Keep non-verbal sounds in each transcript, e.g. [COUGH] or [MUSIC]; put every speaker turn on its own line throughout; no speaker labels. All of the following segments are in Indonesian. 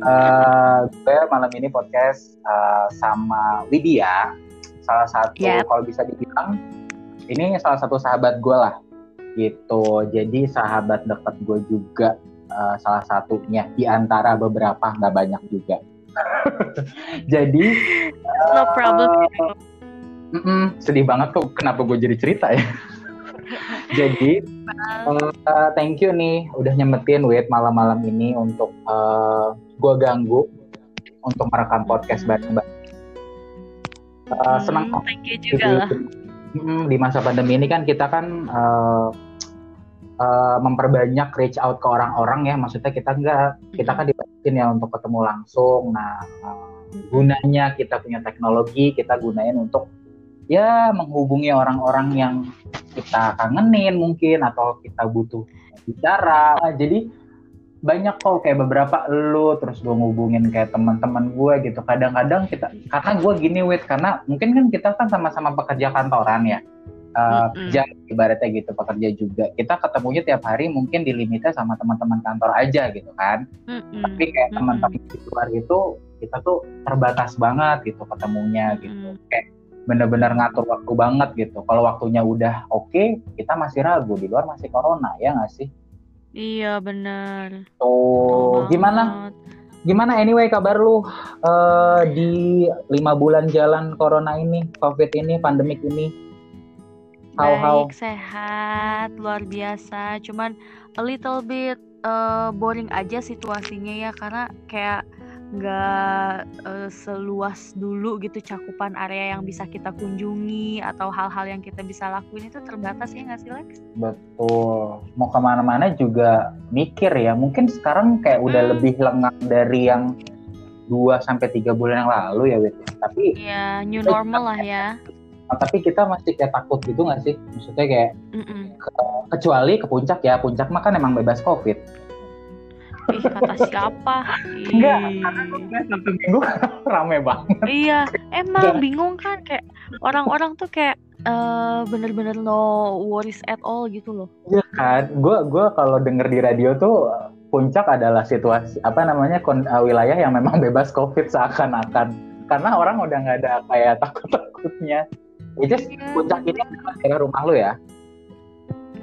Uh, gue malam ini podcast uh, sama Widya, salah satu yep. kalau bisa dibilang ini salah satu sahabat gue lah, gitu. Jadi sahabat dekat gue juga uh, salah satunya di antara beberapa nggak banyak juga. [LAUGHS] jadi
no problem.
Uh, mm -mm, sedih banget kok kenapa gue jadi cerita ya. [LAUGHS] jadi uh, thank you nih udah nyempetin wait malam-malam ini untuk uh, gue ganggu untuk merekam podcast hmm. bareng-bareng. Uh, senang
hmm, thank you juga di, lah.
Di masa pandemi ini kan kita kan uh, uh, memperbanyak reach out ke orang-orang ya, maksudnya kita enggak, kita kan dibatasi ya untuk ketemu langsung. Nah, uh, gunanya kita punya teknologi, kita gunain untuk ya menghubungi orang-orang yang kita kangenin mungkin atau kita butuh bicara. Nah, jadi banyak kok kayak beberapa lu terus gue ngubungin kayak teman-teman gue gitu kadang-kadang kita karena gue gini wait karena mungkin kan kita kan sama-sama pekerja kantoran ya uh, mm-hmm. ibaratnya gitu pekerja juga kita ketemunya tiap hari mungkin dilimitnya sama teman-teman kantor aja gitu kan mm-hmm. tapi kayak teman-teman di luar itu kita tuh terbatas banget gitu ketemunya gitu mm-hmm. kayak bener-bener ngatur waktu banget gitu kalau waktunya udah oke okay, kita masih ragu di luar masih corona ya nggak sih
Iya benar.
Oh, gimana? Gimana anyway kabar lu uh, di lima bulan jalan corona ini, covid ini, pandemik ini?
How, Baik, how? sehat, luar biasa. Cuman a little bit uh, boring aja situasinya ya karena kayak nggak uh, seluas dulu gitu cakupan area yang bisa kita kunjungi atau hal-hal yang kita bisa lakuin itu terbatas ya nggak sih Lex?
Betul. Mau ke mana-mana juga mikir ya. Mungkin sekarang kayak udah hmm. lebih lengang dari yang 2 sampai tiga bulan yang lalu ya Wit. Tapi
ya new normal lah ya.
Nah, tapi kita masih kayak takut gitu nggak sih? Maksudnya kayak Ke, kecuali ke puncak ya. Puncak mah kan emang bebas covid
Ih, kata siapa?
Enggak, karena satu minggu [LAUGHS] rame banget.
Iya, emang bingung kan kayak orang-orang tuh kayak uh, bener-bener no worries at all gitu loh.
Iya kan, gue gua kalau denger di radio tuh puncak adalah situasi apa namanya kon, uh, wilayah yang memang [LAUGHS] bebas covid seakan-akan karena orang udah nggak ada kayak [LAUGHS] takut-takutnya. Itu yeah. puncak ini adalah rumah lu ya?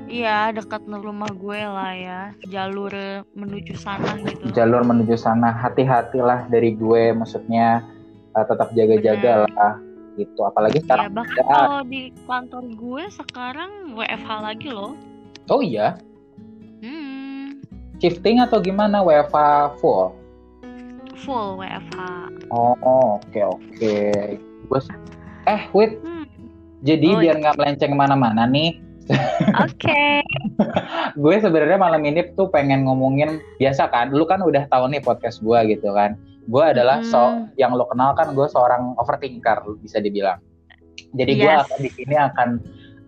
Iya, dekat rumah gue lah ya. Jalur menuju sana gitu.
Jalur menuju sana, hati-hatilah dari gue, maksudnya uh, tetap jaga-jaga lah gitu. Apalagi sekarang.
Iya, bahkan kalau di kantor gue sekarang WFH lagi loh.
Oh iya. Hmm. Shifting atau gimana WFH full?
Full WFH.
Oh oke okay, oke. Okay. Gue eh wait. Hmm. Jadi oh, biar iya. nggak melenceng ke mana-mana nih,
Oke. Okay. [LAUGHS]
gue sebenarnya malam ini tuh pengen ngomongin biasa kan, lu kan udah tahu nih podcast gue gitu kan. Gue adalah hmm. so yang lo kenal kan gue seorang overthinker bisa dibilang. Jadi yes. gue di sini akan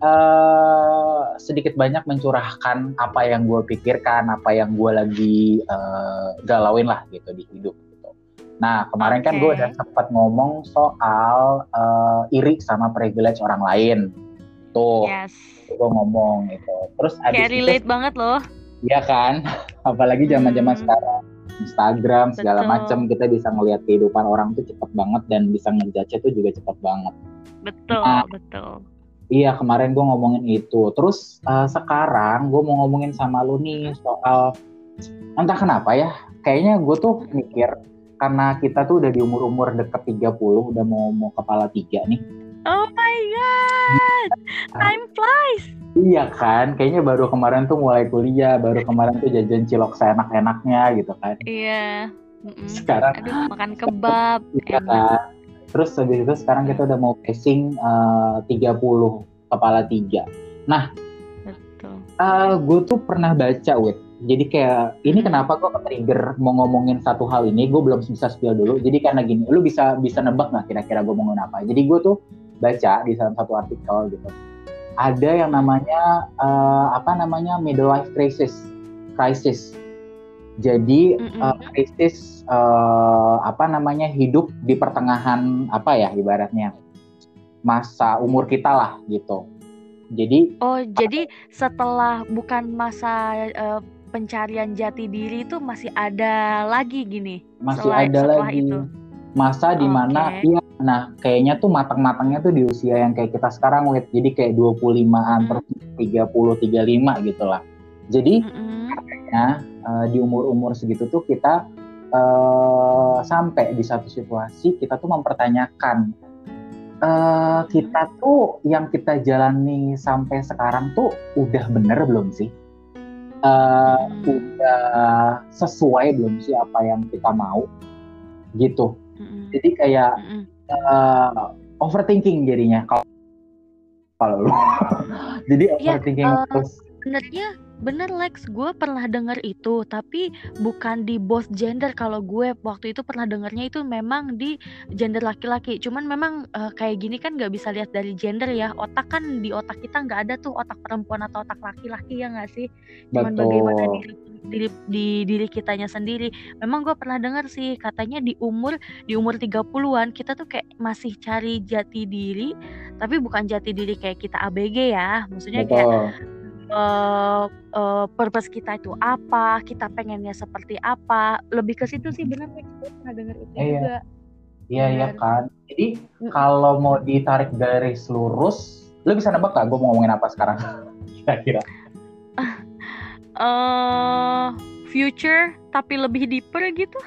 uh, sedikit banyak mencurahkan apa yang gue pikirkan, apa yang gue lagi uh, galauin lah gitu di hidup. Gitu. Nah kemarin okay. kan gue udah sempat ngomong soal uh, iri sama privilege orang lain. Tuh. Yes gue ngomong gitu terus
kayak relate itu, banget loh
Iya kan [LAUGHS] apalagi zaman zaman hmm. sekarang Instagram segala macam kita bisa ngelihat kehidupan orang tuh cepet banget dan bisa ngejudge tuh juga cepet banget
betul nah, betul
Iya kemarin gue ngomongin itu. Terus uh, sekarang gue mau ngomongin sama lu nih soal entah kenapa ya. Kayaknya gue tuh mikir karena kita tuh udah di umur-umur deket 30, udah mau mau kepala tiga nih.
Oh my god, time flies.
Iya kan, kayaknya baru kemarin tuh mulai kuliah, baru kemarin tuh jajan cilok seenak-enaknya gitu kan.
Iya.
Mm-mm. Sekarang
Aduh, makan kebab. [LAUGHS]
Iya kan. Terus habis itu sekarang kita udah mau pacing uh, 30 kepala tiga. Nah, Betul. Uh, gue tuh pernah baca, Wit. Jadi kayak ini kenapa gue trigger mau ngomongin satu hal ini, gue belum bisa spill dulu. Jadi karena gini, lu bisa bisa nebak nggak kira-kira gue mau ngomongin apa? Jadi gue tuh baca di salah satu artikel gitu ada yang namanya uh, apa namanya middle life crisis crisis jadi mm-hmm. uh, krisis uh, apa namanya hidup di pertengahan apa ya ibaratnya masa umur kita lah gitu jadi
oh jadi setelah bukan masa uh, pencarian jati diri itu masih ada lagi gini
masih selain, ada lagi itu. masa di mana okay. iya nah kayaknya tuh matang-matangnya tuh di usia yang kayak kita sekarang wait jadi kayak 25-an hmm. terus 30 35 gitu lah jadi mm -hmm. uh, di umur-umur segitu tuh kita uh, sampai di satu situasi kita tuh mempertanyakan uh, kita tuh yang kita jalani sampai sekarang tuh udah bener belum sih uh, udah sesuai belum sih apa yang kita mau gitu mm-hmm. jadi kayak mm-hmm. Uh, overthinking jadinya kalau kalau lu. [LAUGHS] Jadi
ya, overthinking uh, terus. sebenarnya bener Lex. Gue pernah denger itu tapi bukan di both gender. Kalau gue waktu itu pernah dengernya itu memang di gender laki-laki. Cuman memang uh, kayak gini kan nggak bisa lihat dari gender ya. Otak kan di otak kita nggak ada tuh otak perempuan atau otak laki-laki ya nggak sih? Cuman Betul. bagaimana diri, diri di diri kitanya sendiri memang gue pernah dengar sih katanya di umur di umur 30-an kita tuh kayak masih cari jati diri tapi bukan jati diri kayak kita ABG ya maksudnya Betul. kayak uh, uh, purpose kita itu apa, kita pengennya seperti apa. Lebih ke situ sih benar gue pernah dengar itu
iya.
juga.
Iya iya kan. Jadi mm. kalau mau ditarik garis lurus, lo bisa nebak gak gue mau ngomongin apa sekarang? [LAUGHS] Kira-kira.
Uh, future tapi lebih deeper gitu?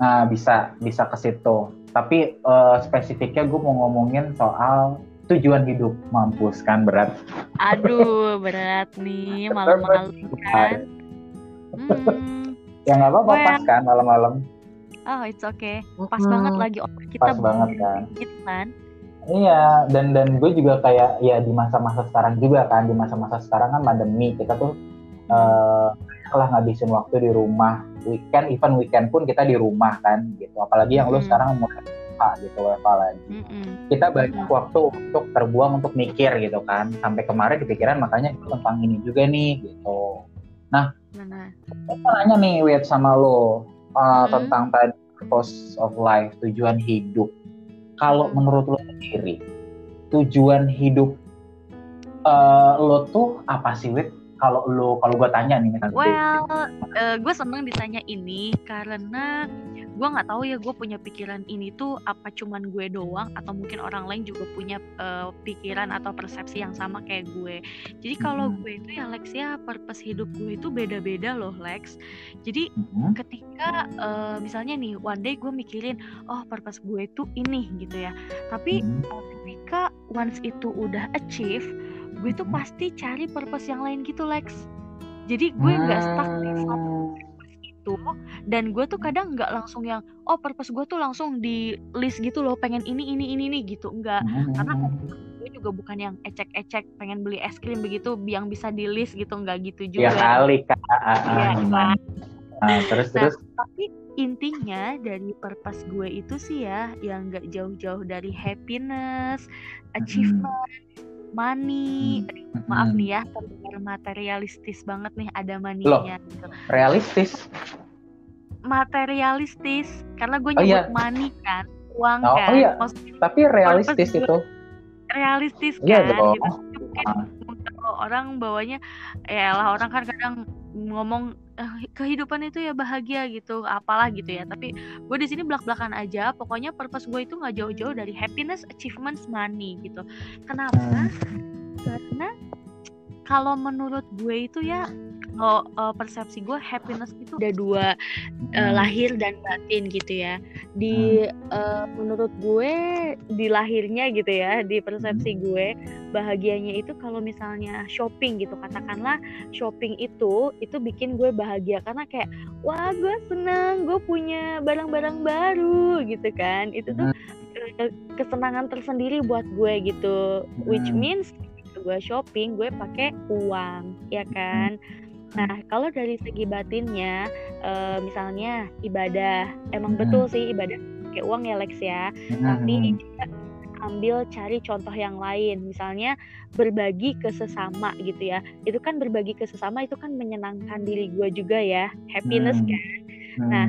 Nah bisa bisa ke situ. Tapi uh, spesifiknya gue mau ngomongin soal tujuan hidup mampus kan berat
aduh [LAUGHS] berat nih malam-malam kan
hmm. ya nggak apa-apa well, pas kan malam-malam
oh it's okay pas hmm. banget lagi otak kita
pas banget kan
gitu kan
iya dan dan gue juga kayak ya di masa-masa sekarang juga kan di masa-masa sekarang kan pandemi kita tuh uh, lah ngabisin waktu di rumah weekend even weekend pun kita di rumah kan gitu apalagi yang hmm. lu sekarang mulai WFH gitu WFH lagi. Mm-hmm. Kita banyak waktu untuk terbuang untuk mikir gitu kan. Sampai kemarin kepikiran makanya itu tentang ini juga nih gitu. Nah, Mana? nanya nih Wit sama lo uh, mm tentang tadi purpose of life, tujuan hidup. Kalau mm menurut lo sendiri, tujuan hidup uh, lo tuh apa sih Wit? Kalau lo kalau gue tanya nih misalnya
well uh, eh, gue seneng ditanya ini karena gue nggak tahu ya gue punya pikiran ini tuh apa cuman gue doang atau mungkin orang lain juga punya uh, pikiran atau persepsi yang sama kayak gue jadi kalau mm-hmm. gue itu ya Lex ya purpose hidup gue itu beda-beda loh Lex jadi mm-hmm. ketika uh, misalnya nih one day gue mikirin oh purpose gue itu ini gitu ya tapi mm-hmm. ketika once itu udah achieve gue tuh pasti cari purpose yang lain gitu Lex. Jadi gue nggak stuck di satu itu dan gue tuh kadang nggak langsung yang oh purpose gue tuh langsung di list gitu loh pengen ini ini ini ini gitu. Enggak karena gue juga bukan yang ecek-ecek pengen beli es krim begitu yang bisa di list gitu enggak gitu
juga. ya kali kak. Ya, kan? nah, terus nah, terus?
tapi intinya dari purpose gue itu sih ya yang nggak jauh-jauh dari happiness achievement hmm money hmm. maaf nih ya terdengar materialistis banget nih ada maninya gitu.
realistis
materialistis karena gue nyebut oh, iya. money kan uang oh, kan
oh, iya. Maksudnya, tapi realistis itu
realistis iya kan iya, gitu. Ah. kalau orang bawanya ya lah orang kan kadang ngomong eh, kehidupan itu ya bahagia gitu apalah gitu ya. Tapi gue di sini belak belakan aja pokoknya purpose gue itu nggak jauh jauh dari happiness achievements money gitu. Kenapa? Karena kalau menurut gue itu ya kalau uh, persepsi gue happiness itu ada dua uh, lahir dan batin gitu ya. Di uh, menurut gue di lahirnya gitu ya di persepsi hmm. gue bahagianya itu kalau misalnya shopping gitu katakanlah shopping itu itu bikin gue bahagia. Karena kayak wah gue seneng gue punya barang-barang baru gitu kan. Itu tuh uh, kesenangan tersendiri buat gue gitu. Which means gue shopping gue pakai uang ya kan Nah, kalau dari segi batinnya, uh, misalnya ibadah, emang hmm. betul sih ibadah pakai uang ya Lex ya. Hmm. Tapi juga ambil cari contoh yang lain, misalnya berbagi ke sesama gitu ya. Itu kan berbagi ke sesama itu kan menyenangkan diri gue juga ya, happiness hmm. kan. Nah,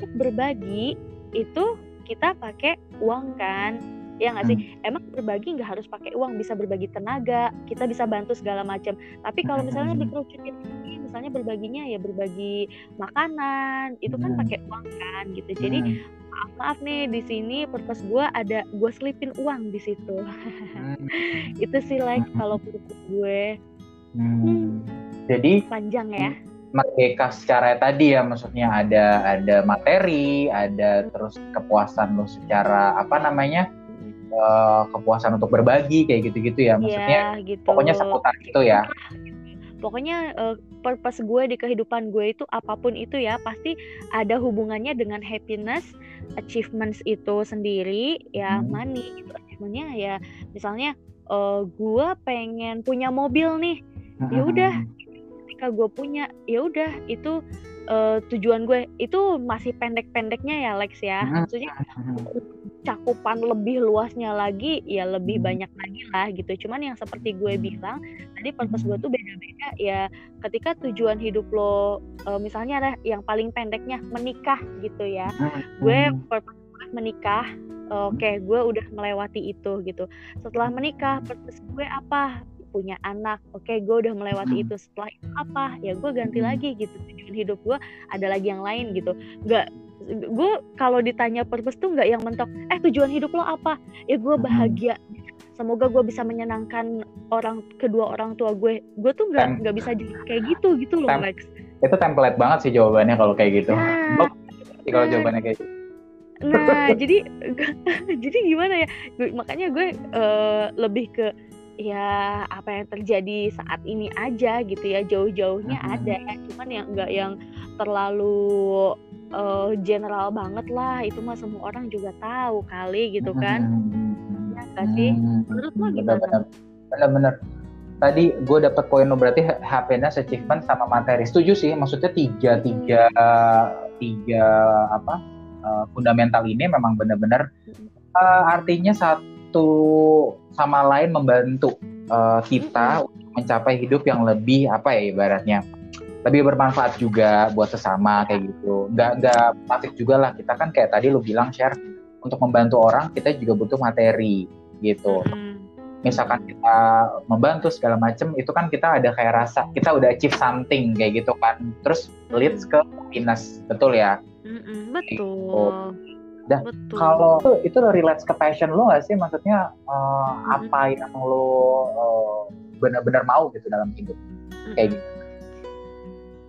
untuk berbagi itu kita pakai uang kan ya nggak sih hmm. emang berbagi nggak harus pakai uang bisa berbagi tenaga kita bisa bantu segala macam tapi kalau misalnya dikerucutin misalnya berbaginya ya berbagi makanan itu kan hmm. pakai uang kan gitu jadi hmm. maaf maaf nih di sini purpose gue ada gue selipin uang di situ hmm. [LAUGHS] itu sih like hmm. kalau purpose gue
hmm. Hmm. jadi
panjang ya
merdeka secara tadi ya maksudnya ada ada materi ada terus kepuasan lo secara apa namanya uh, kepuasan untuk berbagi kayak gitu-gitu ya maksudnya
ya, gitu.
pokoknya seputar itu ya
pokoknya uh, purpose gue di kehidupan gue itu apa pun itu ya pasti ada hubungannya dengan happiness achievements itu sendiri ya hmm. money itu achievementnya ya misalnya uh, gue pengen punya mobil nih ya udah. ketika gue punya ya udah itu uh, tujuan gue. Itu masih pendek-pendeknya ya Lex ya. Maksudnya cakupan lebih luasnya lagi ya lebih banyak lagi lah gitu. Cuman yang seperti gue bilang tadi purpose gue tuh beda-beda ya ketika tujuan hidup lo uh, misalnya ada yang paling pendeknya menikah gitu ya. Gue purpose menikah oke okay, gue udah melewati itu gitu. Setelah menikah purpose gue apa? Punya anak oke okay, gue udah melewati hmm. itu. Setelah itu apa? Ya gue ganti hmm. lagi gitu. Tujuan hidup gue ada lagi yang lain gitu. Nggak gue kalau ditanya purpose tuh nggak yang mentok eh tujuan hidup lo apa? Ya gue hmm. bahagia. Semoga gue bisa menyenangkan orang kedua orang tua gue. Gue tuh nggak nggak bisa kayak gitu gitu loh Lex.
Itu template banget sih jawabannya kalau kayak gitu. Nah, kalau nah, jawabannya kayak gitu.
Nah [LAUGHS] jadi [LAUGHS] jadi gimana ya? Makanya gue uh, lebih ke ya apa yang terjadi saat ini aja gitu ya. Jauh-jauhnya hmm. ada cuman yang enggak yang terlalu uh, general banget lah itu mah semua orang juga tahu kali gitu kan. hmm. ya gak sih? Menurut lo gimana?
bener-bener tadi gue dapat poin lo berarti happiness achievement sama materi. Setuju sih maksudnya tiga tiga tiga apa uh, fundamental ini memang benar-benar uh, artinya satu satu sama lain membantu uh, kita untuk mencapai hidup yang lebih apa ya ibaratnya lebih bermanfaat juga buat sesama kayak gitu nggak nggak pasif juga lah kita kan kayak tadi lu bilang share untuk membantu orang kita juga butuh materi gitu misalkan kita membantu segala macem itu kan kita ada kayak rasa kita udah achieve something kayak gitu kan terus leads ke happiness betul ya
betul gitu.
Dan kalau itu, itu relate ke passion lo gak sih? Maksudnya uh, hmm. apa yang lo uh, benar-benar mau gitu dalam hidup hmm. kayak gitu?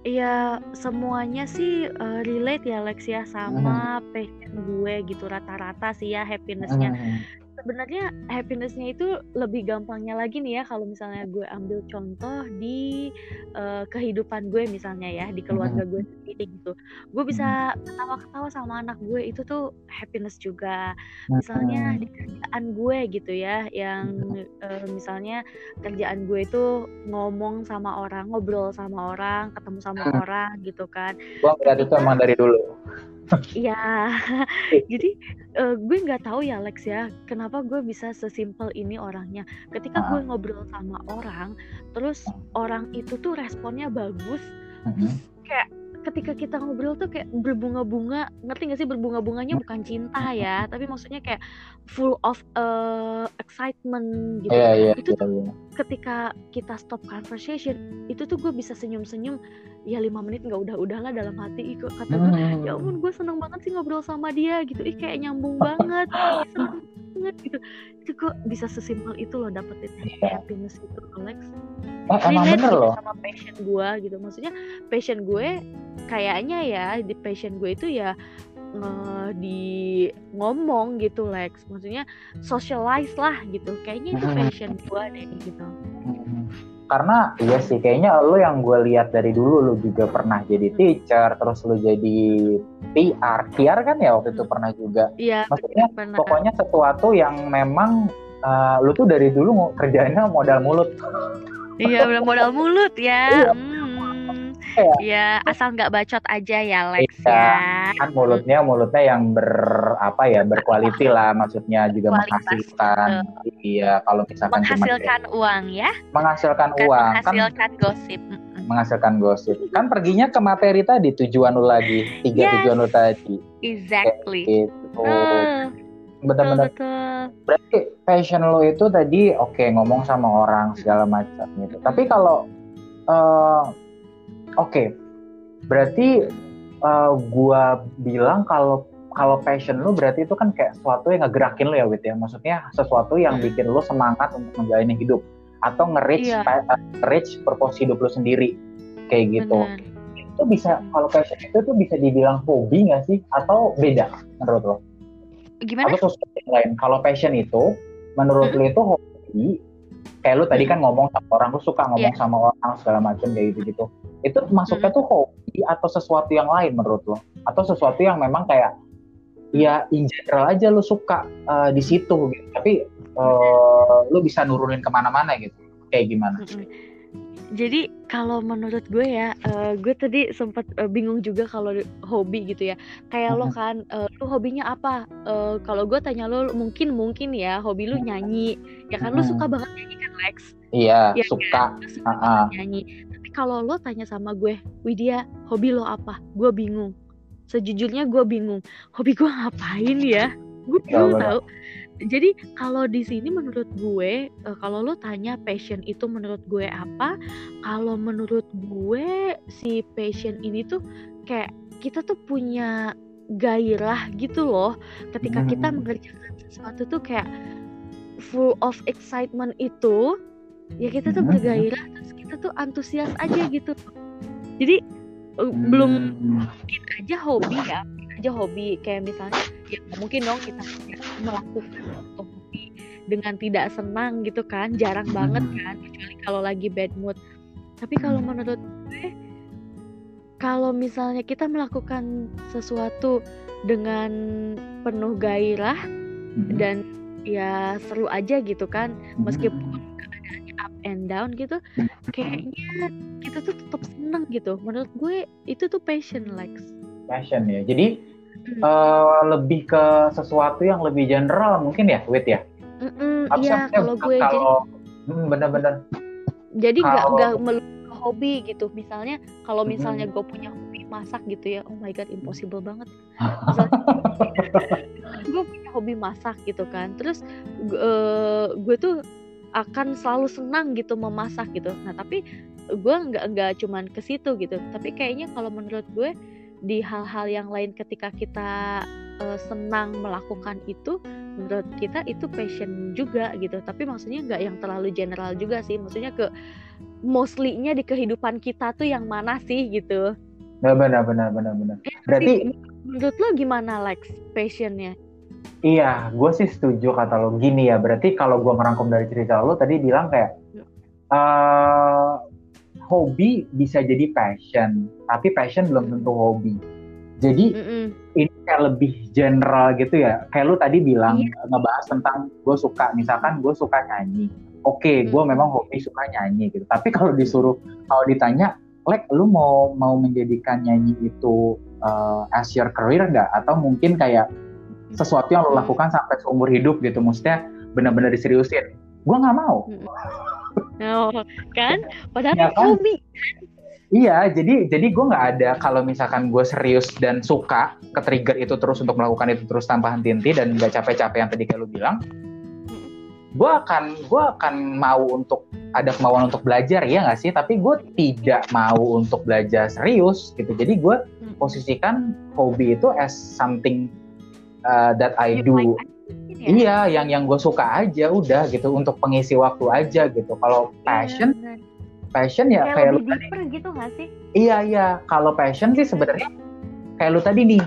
Iya semuanya sih uh, relate ya Lex ya sama hmm. passion gue gitu rata-rata sih ya happinessnya. Hmm sebenarnya happinessnya itu lebih gampangnya lagi nih ya kalau misalnya gue ambil contoh di uh, kehidupan gue misalnya ya di keluarga gue sendiri gitu. Gue bisa ketawa-ketawa sama anak gue itu tuh happiness juga. Misalnya di kerjaan gue gitu ya yang uh, misalnya kerjaan gue itu ngomong sama orang ngobrol sama orang ketemu sama orang gitu kan.
Gue itu emang dari dulu
Iya, [LAUGHS] jadi uh, gue nggak tahu ya Lex ya, kenapa gue bisa sesimpel ini orangnya. Ketika gue ngobrol sama orang, terus orang itu tuh responnya bagus, terus kayak ketika kita ngobrol tuh kayak berbunga-bunga, ngerti gak sih berbunga-bunganya bukan cinta ya, tapi maksudnya kayak full of uh, excitement gitu.
Yeah, yeah,
itu tuh yeah, yeah. ketika kita stop conversation, itu tuh gue bisa senyum-senyum ya lima menit nggak udah udahlah dalam hati ikut kata gue hmm. ya ampun gue seneng banget sih ngobrol sama dia gitu ih kayak nyambung [LAUGHS] banget seneng banget gitu. Itu kok bisa sesimpel itu loh dapetin yeah. happiness itu Alex.
Oh, emang bener loh.
sama passion gue gitu. Maksudnya passion gue kayaknya ya di passion gue itu ya uh, di ngomong gitu Lex. Maksudnya socialize lah gitu. Kayaknya itu passion gue deh gitu
karena iya sih kayaknya lo yang gue lihat dari dulu lo juga pernah jadi hmm. teacher terus lo jadi PR PR kan ya waktu itu hmm. pernah juga
iya
maksudnya pernah. pokoknya sesuatu yang memang uh, lo tuh dari dulu kerjanya modal mulut
iya modal mulut ya iya. hmm ya, asal nggak bacot aja ya Lex iya,
ya. Kan mulutnya mulutnya yang ber apa ya berkualiti lah maksudnya juga Kualitas, menghasilkan. Iya kalau misalkan
menghasilkan
cuma,
uang ya.
Menghasilkan Bukan uang.
Kan menghasilkan kan, gosip.
Menghasilkan gosip. Kan perginya ke materi tadi tujuan lu lagi tiga yes, tujuan lu tadi.
Exactly.
Kayak gitu. Uh, Benar-benar. Berarti passion lo itu tadi oke okay, ngomong sama orang segala macam gitu. Tapi kalau uh, okay. berarti uh, gua bilang kalau kalau passion lu berarti itu kan kayak sesuatu yang ngegerakin lu ya Wit ya maksudnya sesuatu yang hmm. bikin lu semangat untuk menjalani hidup atau nge-reach iya. uh, reach purpose hidup lu sendiri kayak gitu Bener. itu bisa kalau passion itu tuh bisa dibilang hobi nggak sih atau beda menurut lo
gimana
atau sesuatu yang lain kalau passion itu menurut hmm. lu itu hobi kayak lu tadi kan ngomong sama orang lu suka ngomong yeah. sama orang segala macam kayak gitu gitu itu masuknya hmm. tuh hobi atau sesuatu yang lain menurut lo atau sesuatu yang memang kayak ya in general aja lu suka uh, di situ gitu. Tapi uh, lu bisa nurunin ke mana-mana gitu. Kayak gimana
jadi kalau menurut gue ya uh, gue tadi sempat uh, bingung juga kalau hobi gitu ya. Kayak lo kan uh, lu hobinya apa? Uh, kalau gue tanya lo mungkin mungkin ya hobi lu nyanyi. Ya kan lu suka banget nyanyi kan Lex?
Iya ya, suka, kan? suka
uh -uh. nyanyi. Tapi kalau lo tanya sama gue Widya hobi lo apa? Gue bingung. Sejujurnya gue bingung. Hobi gue ngapain ya? Gue belum tahu jadi kalau di sini menurut gue uh, kalau lo tanya passion itu menurut gue apa kalau menurut gue si passion ini tuh kayak kita tuh punya gairah gitu loh. Ketika kita mengerjakan sesuatu tuh kayak full of excitement itu ya kita tuh bergairah terus kita tuh antusias aja gitu. Jadi uh, hmm. belum mungkin aja hobi ya aja hobi. Kayak misalnya ya mungkin dong kita melakukan hobi dengan tidak senang gitu kan. Jarang hmm. banget kan kecuali kalau lagi bad mood. Tapi kalau hmm. menurut gue kalau misalnya kita melakukan sesuatu dengan penuh gairah hmm. dan ya seru aja gitu kan meskipun up and down gitu kayaknya kita tuh tetap seneng gitu. Menurut gue itu tuh passion Lex.
Passion ya. Jadi hmm. uh, lebih ke sesuatu yang lebih general mungkin ya wait ya?
Iya kalau gue
kalau hmm, bener-bener.
Jadi nggak nggak melulu hobi gitu. Misalnya kalau misalnya gue punya hobi masak gitu ya oh my god impossible banget. [LAUGHS] Gue punya hobi masak gitu kan. Terus uh, gue tuh akan selalu senang gitu memasak gitu. Nah tapi gue nggak nggak cuman ke situ gitu. Tapi kayaknya kalau menurut gue di hal-hal yang lain ketika kita uh, senang melakukan itu menurut kita itu passion juga gitu. Tapi maksudnya nggak yang terlalu general juga sih. Maksudnya ke mostly-nya di kehidupan kita tuh yang mana sih gitu?
Benar benar benar benar. Eh, berarti
menurut lo gimana Lex passionnya?
Iya, gue sih setuju kata lo. Gini ya, berarti kalau gue merangkum dari cerita lo tadi bilang kayak uh, hobi bisa jadi passion, tapi passion belum tentu hobi. Jadi mm -mm. ini kayak lebih general gitu ya. Kayak lo tadi bilang yeah. ngebahas tentang gue suka, misalkan gue suka nyanyi. Oke, okay, gue memang hobi suka nyanyi gitu. Tapi kalau disuruh, kalau ditanya, Lek, lu mau mau menjadikan nyanyi itu uh, as your career nggak? Atau mungkin kayak sesuatu yang lo lakukan sampai seumur hidup gitu maksudnya benar-benar diseriusin gue nggak mau
oh, kan padahal ya, kan? hobi
Iya, jadi jadi gue nggak ada kalau misalkan gue serius dan suka ke trigger itu terus untuk melakukan itu terus tanpa henti-henti dan nggak capek-capek yang tadi kayak lu bilang, gue akan gue akan mau untuk ada kemauan untuk belajar ya nggak sih? Tapi gue tidak mau untuk belajar serius gitu. Jadi gue posisikan hobi itu as something uh, that I do. Ya? Iya, yang yang gue suka aja udah gitu untuk pengisi waktu aja gitu. Kalau iya, passion, yeah, passion ya kayak, kayak lu tadi.
gitu gak sih?
Iya iya. Kalau passion sih sebenarnya kayak lu tadi nih.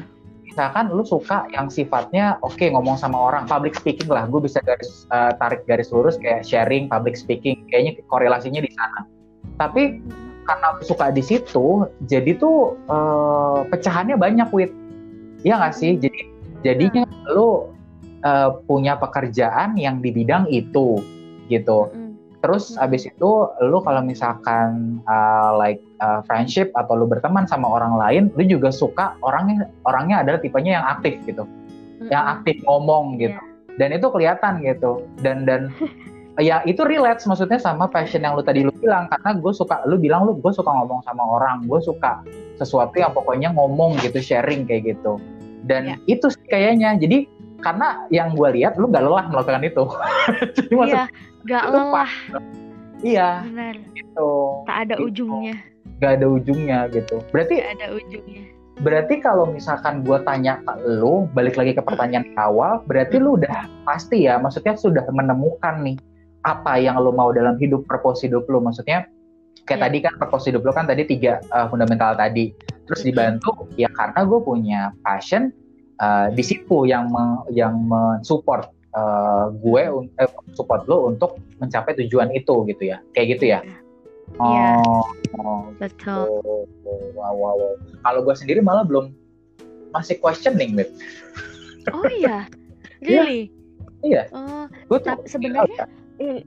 Misalkan lu suka yang sifatnya oke okay, ngomong sama orang, public speaking lah. Gue bisa garis uh, tarik garis lurus kayak sharing, public speaking. Kayaknya korelasinya di sana. Tapi karena lu suka di situ, jadi tuh uh, pecahannya banyak, Wit. Iya gak sih? Jadi jadinya hmm. lu uh, punya pekerjaan yang di bidang itu gitu hmm. terus hmm. abis itu lu kalau misalkan uh, like uh, friendship atau lu berteman sama orang lain lu juga suka orangnya orangnya adalah tipenya yang aktif gitu hmm. yang aktif ngomong gitu yeah. dan itu kelihatan gitu dan dan [LAUGHS] ya itu relate maksudnya sama passion yang lu tadi lu bilang karena gue suka lu bilang lu gue suka ngomong sama orang gue suka sesuatu yang pokoknya ngomong gitu sharing kayak gitu dan ya. itu sih kayaknya jadi karena yang gue lihat lu gak lelah melakukan itu. [LAUGHS]
Iya gak lelah.
Iya.
Benar.
Gitu.
Tak ada
gitu.
ujungnya.
Gak ada ujungnya gitu. Berarti
Gak ada ujungnya.
berarti kalau misalkan gue tanya ke lu balik lagi ke pertanyaan awal berarti lu udah pasti ya maksudnya sudah menemukan nih apa yang lu mau dalam hidup purpose hidup lu. Maksudnya kayak
Iya.
tadi kan purpose hidup lu kan tadi tiga uh, fundamental tadi. Terus dibantu ya karena gue punya passion uh, di situ yang me- yang mensupport uh, gue eh, support lu untuk mencapai tujuan itu gitu ya kayak gitu ya
Iya.
oh, oh
betul
Oh, wow, wow, wow. Kalau gue sendiri malah belum masih questioning, Mit.
oh [LAUGHS] iya really
Iya.
oh
Gue tuh
Tapi sebenarnya-
ya.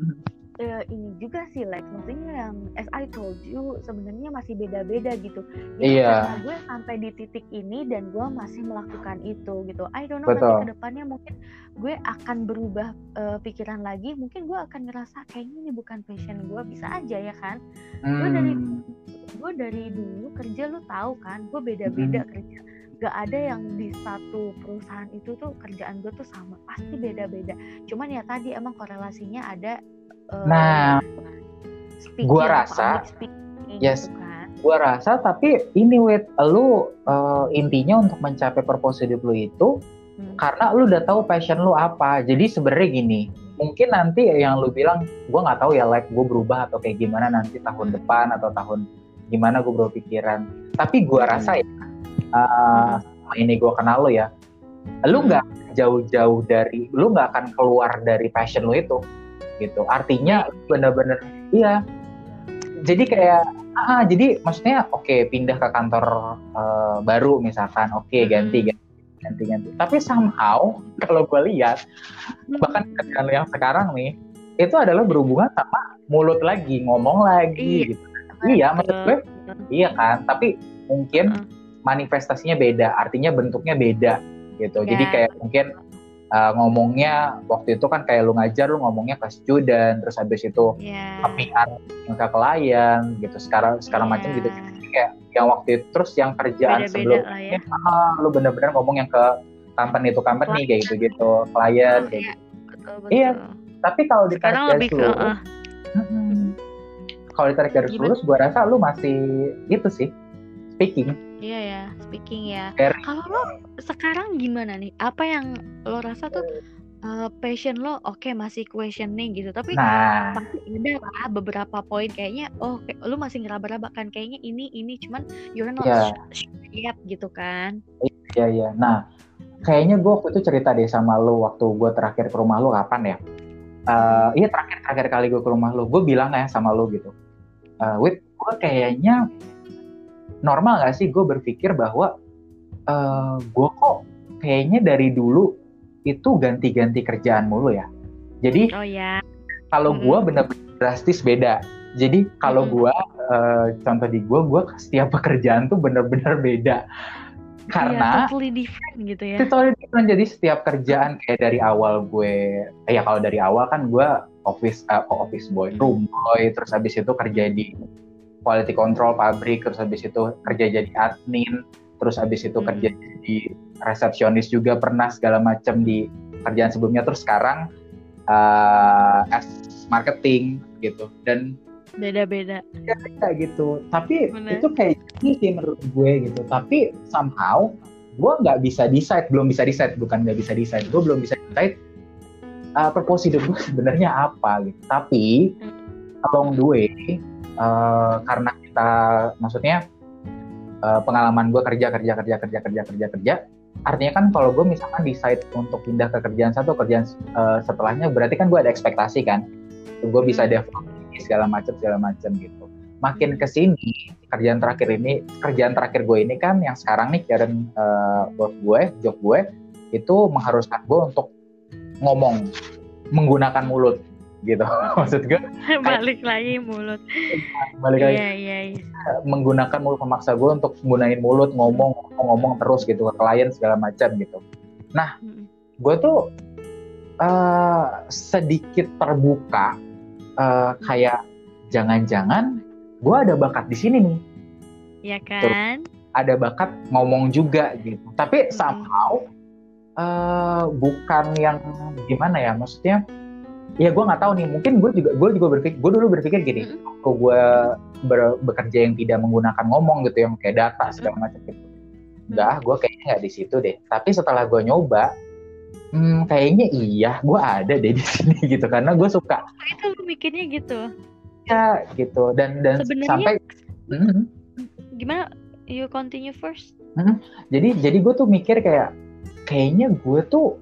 Eh, ini juga sih Lex maksudnya yang as I told you sebenarnya masih beda-beda gitu. Ya
Iya.
karena gue sampai di titik ini dan gue masih melakukan itu gitu. I don't know
Betul.
nanti ke depannya mungkin gue akan berubah eh, pikiran lagi. Mungkin gue akan ngerasa kayaknya ini bukan passion gue bisa aja ya kan? Gue dari
Hmm,
gue dari dulu kerja lu tahu kan gue beda-beda
Hmm.
kerja. Gak ada yang di satu perusahaan itu tuh kerjaan gue tuh sama pasti beda-beda. Cuman ya tadi emang korelasinya ada eh,
Nah,
speaking,
gua rasa-
speaking
yes.
gitu kan
gue rasa tapi ini, Wit, lu uh, intinya untuk mencapai purpose hidup lu itu
Hmm.
karena lu udah tahu passion lu apa. Jadi sebenarnya gini, mungkin nanti yang lu bilang, gue nggak tahu ya, like gue berubah atau kayak gimana nanti tahun depan atau tahun gimana gue berpikiran. Tapi gue
Hmm.
rasa ya, uh, ini gue kenal lu ya, lu nggak jauh-jauh dari, lu nggak akan keluar dari passion lu itu, gitu. Artinya bener-bener, iya. Jadi kayak, ah, jadi maksudnya oke pindah ke kantor uh, baru misalkan, oke
Hmm.
ganti ganti ganti ganti. Tapi somehow [LAUGHS] kalau gue lihat bahkan kerjaan yang sekarang nih itu adalah berhubungan sama mulut lagi ngomong lagi
Iya.
gitu. Iya, maksud gue iya kan. Tapi mungkin
Heeh.
manifestasinya beda, artinya bentuknya beda gitu. Jadi
Ya.
kayak mungkin uh, ngomongnya waktu itu kan kayak lu ngajar lu ngomongnya ke student, terus habis itu
ya
ke PR ke klien gitu. Sekarang sekarang
Iya.
macam gitu. Kayak yang waktu itu terus yang kerjaan sebelumnya
ya
ah, lu bener-bener ngomong yang ke company itu company kayak gitu-gitu, klien
Oh,
kayak
iya.
gitu.
betul betul
Iya. Tapi kalau ditarik
sekarang ke
lurus,
eh,
mm-mm. kalau ditarik
Gimana?
lurus, gua rasa lu masih itu sih speaking.
Iya ya speaking ya. Kalau lo sekarang gimana nih? Apa yang lo rasa tuh eh, passion lo? Oke masih questioning gitu. Tapi
Nah,
pasti ada lah beberapa poin kayaknya oh kayak, lu masih ngeraba-raba kan. Kayaknya ini ini. Cuman you're not
Iya.
sure yet gitu kan.
Ya ya. Nah, kayaknya gua waktu itu cerita deh sama lu waktu gua terakhir ke rumah lu kapan ya? Eh, iya terakhir terakhir kali gue ke rumah lu, gue bilang ya sama lu gitu. Eh, Wit, gue kayaknya normal gak sih gue berpikir bahwa eh gue kok kayaknya dari dulu itu ganti-ganti kerjaan mulu ya. Jadi
oh ya
kalau
Mm-mm.
gue bener-bener drastis beda. Jadi kalau
Mm-mm.
gue eh, contoh di gue, gue setiap [LAUGHS] pekerjaan tuh bener-bener beda. Karena
Iya, totally different gitu ya
totally different. Jadi setiap kerjaan kayak dari awal gue, eh, ya kalau dari awal kan gue office eh, kok office boy, room boy, terus habis itu kerja di quality control pabrik, terus habis itu kerja jadi admin, terus habis itu
Hmm.
kerja jadi resepsionis juga pernah segala macam di kerjaan sebelumnya, terus sekarang eh, as marketing gitu. Dan
beda-beda.
Kayak gitu. Tapi
Bener.
itu kayak gini sih menurut gue gitu. Tapi somehow gue nggak bisa decide belum bisa decide bukan nggak bisa decide gue belum bisa decide uh, purpose hidup gue [LAUGHS] sebenarnya apa gitu. Tapi along the way uh, karena kita maksudnya uh, pengalaman gue kerja kerja kerja kerja kerja kerja kerja artinya kan kalau gue misalkan decide untuk pindah ke kerjaan satu kerjaan uh, setelahnya berarti kan gue ada ekspektasi kan? Gue bisa
Hmm.
develop segala macam segala macam gitu. Makin ke sini kerjaan terakhir ini kerjaan terakhir gue ini kan yang sekarang nih current uh, work gue job gue itu mengharuskan gue untuk ngomong menggunakan mulut gitu. [LAUGHS] Maksud gue [LAUGHS]
balik lagi mulut.
Balik lagi.
Iya iya iya.
Menggunakan mulut memaksa gue untuk gunain mulut ngomong ngomong, ngomong terus gitu ke klien segala macam gitu.
Mm-mm.
gue tuh eh, sedikit terbuka eh, kayak jangan-jangan gue ada bakat di sini nih.
Ya kan?
ada bakat ngomong juga gitu. Tapi somehow eh, bukan yang gimana ya maksudnya ya gue nggak tahu nih. Mungkin gue juga gue juga berpikir gue dulu berpikir gini mm -hmm. kok gue ber, bekerja yang tidak menggunakan ngomong gitu yang kayak data segala macam gitu. Enggak gue kayaknya nggak di situ deh. Tapi setelah gue nyoba hmm, kayaknya iya gue ada deh di [LAUGHS] sini gitu. Karena gue suka.
Oh, itu lu mikirnya gitu.
Ya gitu. Dan dan Sebenarnya, sampai
hmm, gimana? You continue first.
Hmm, jadi jadi gue tuh mikir kayak kayaknya gue tuh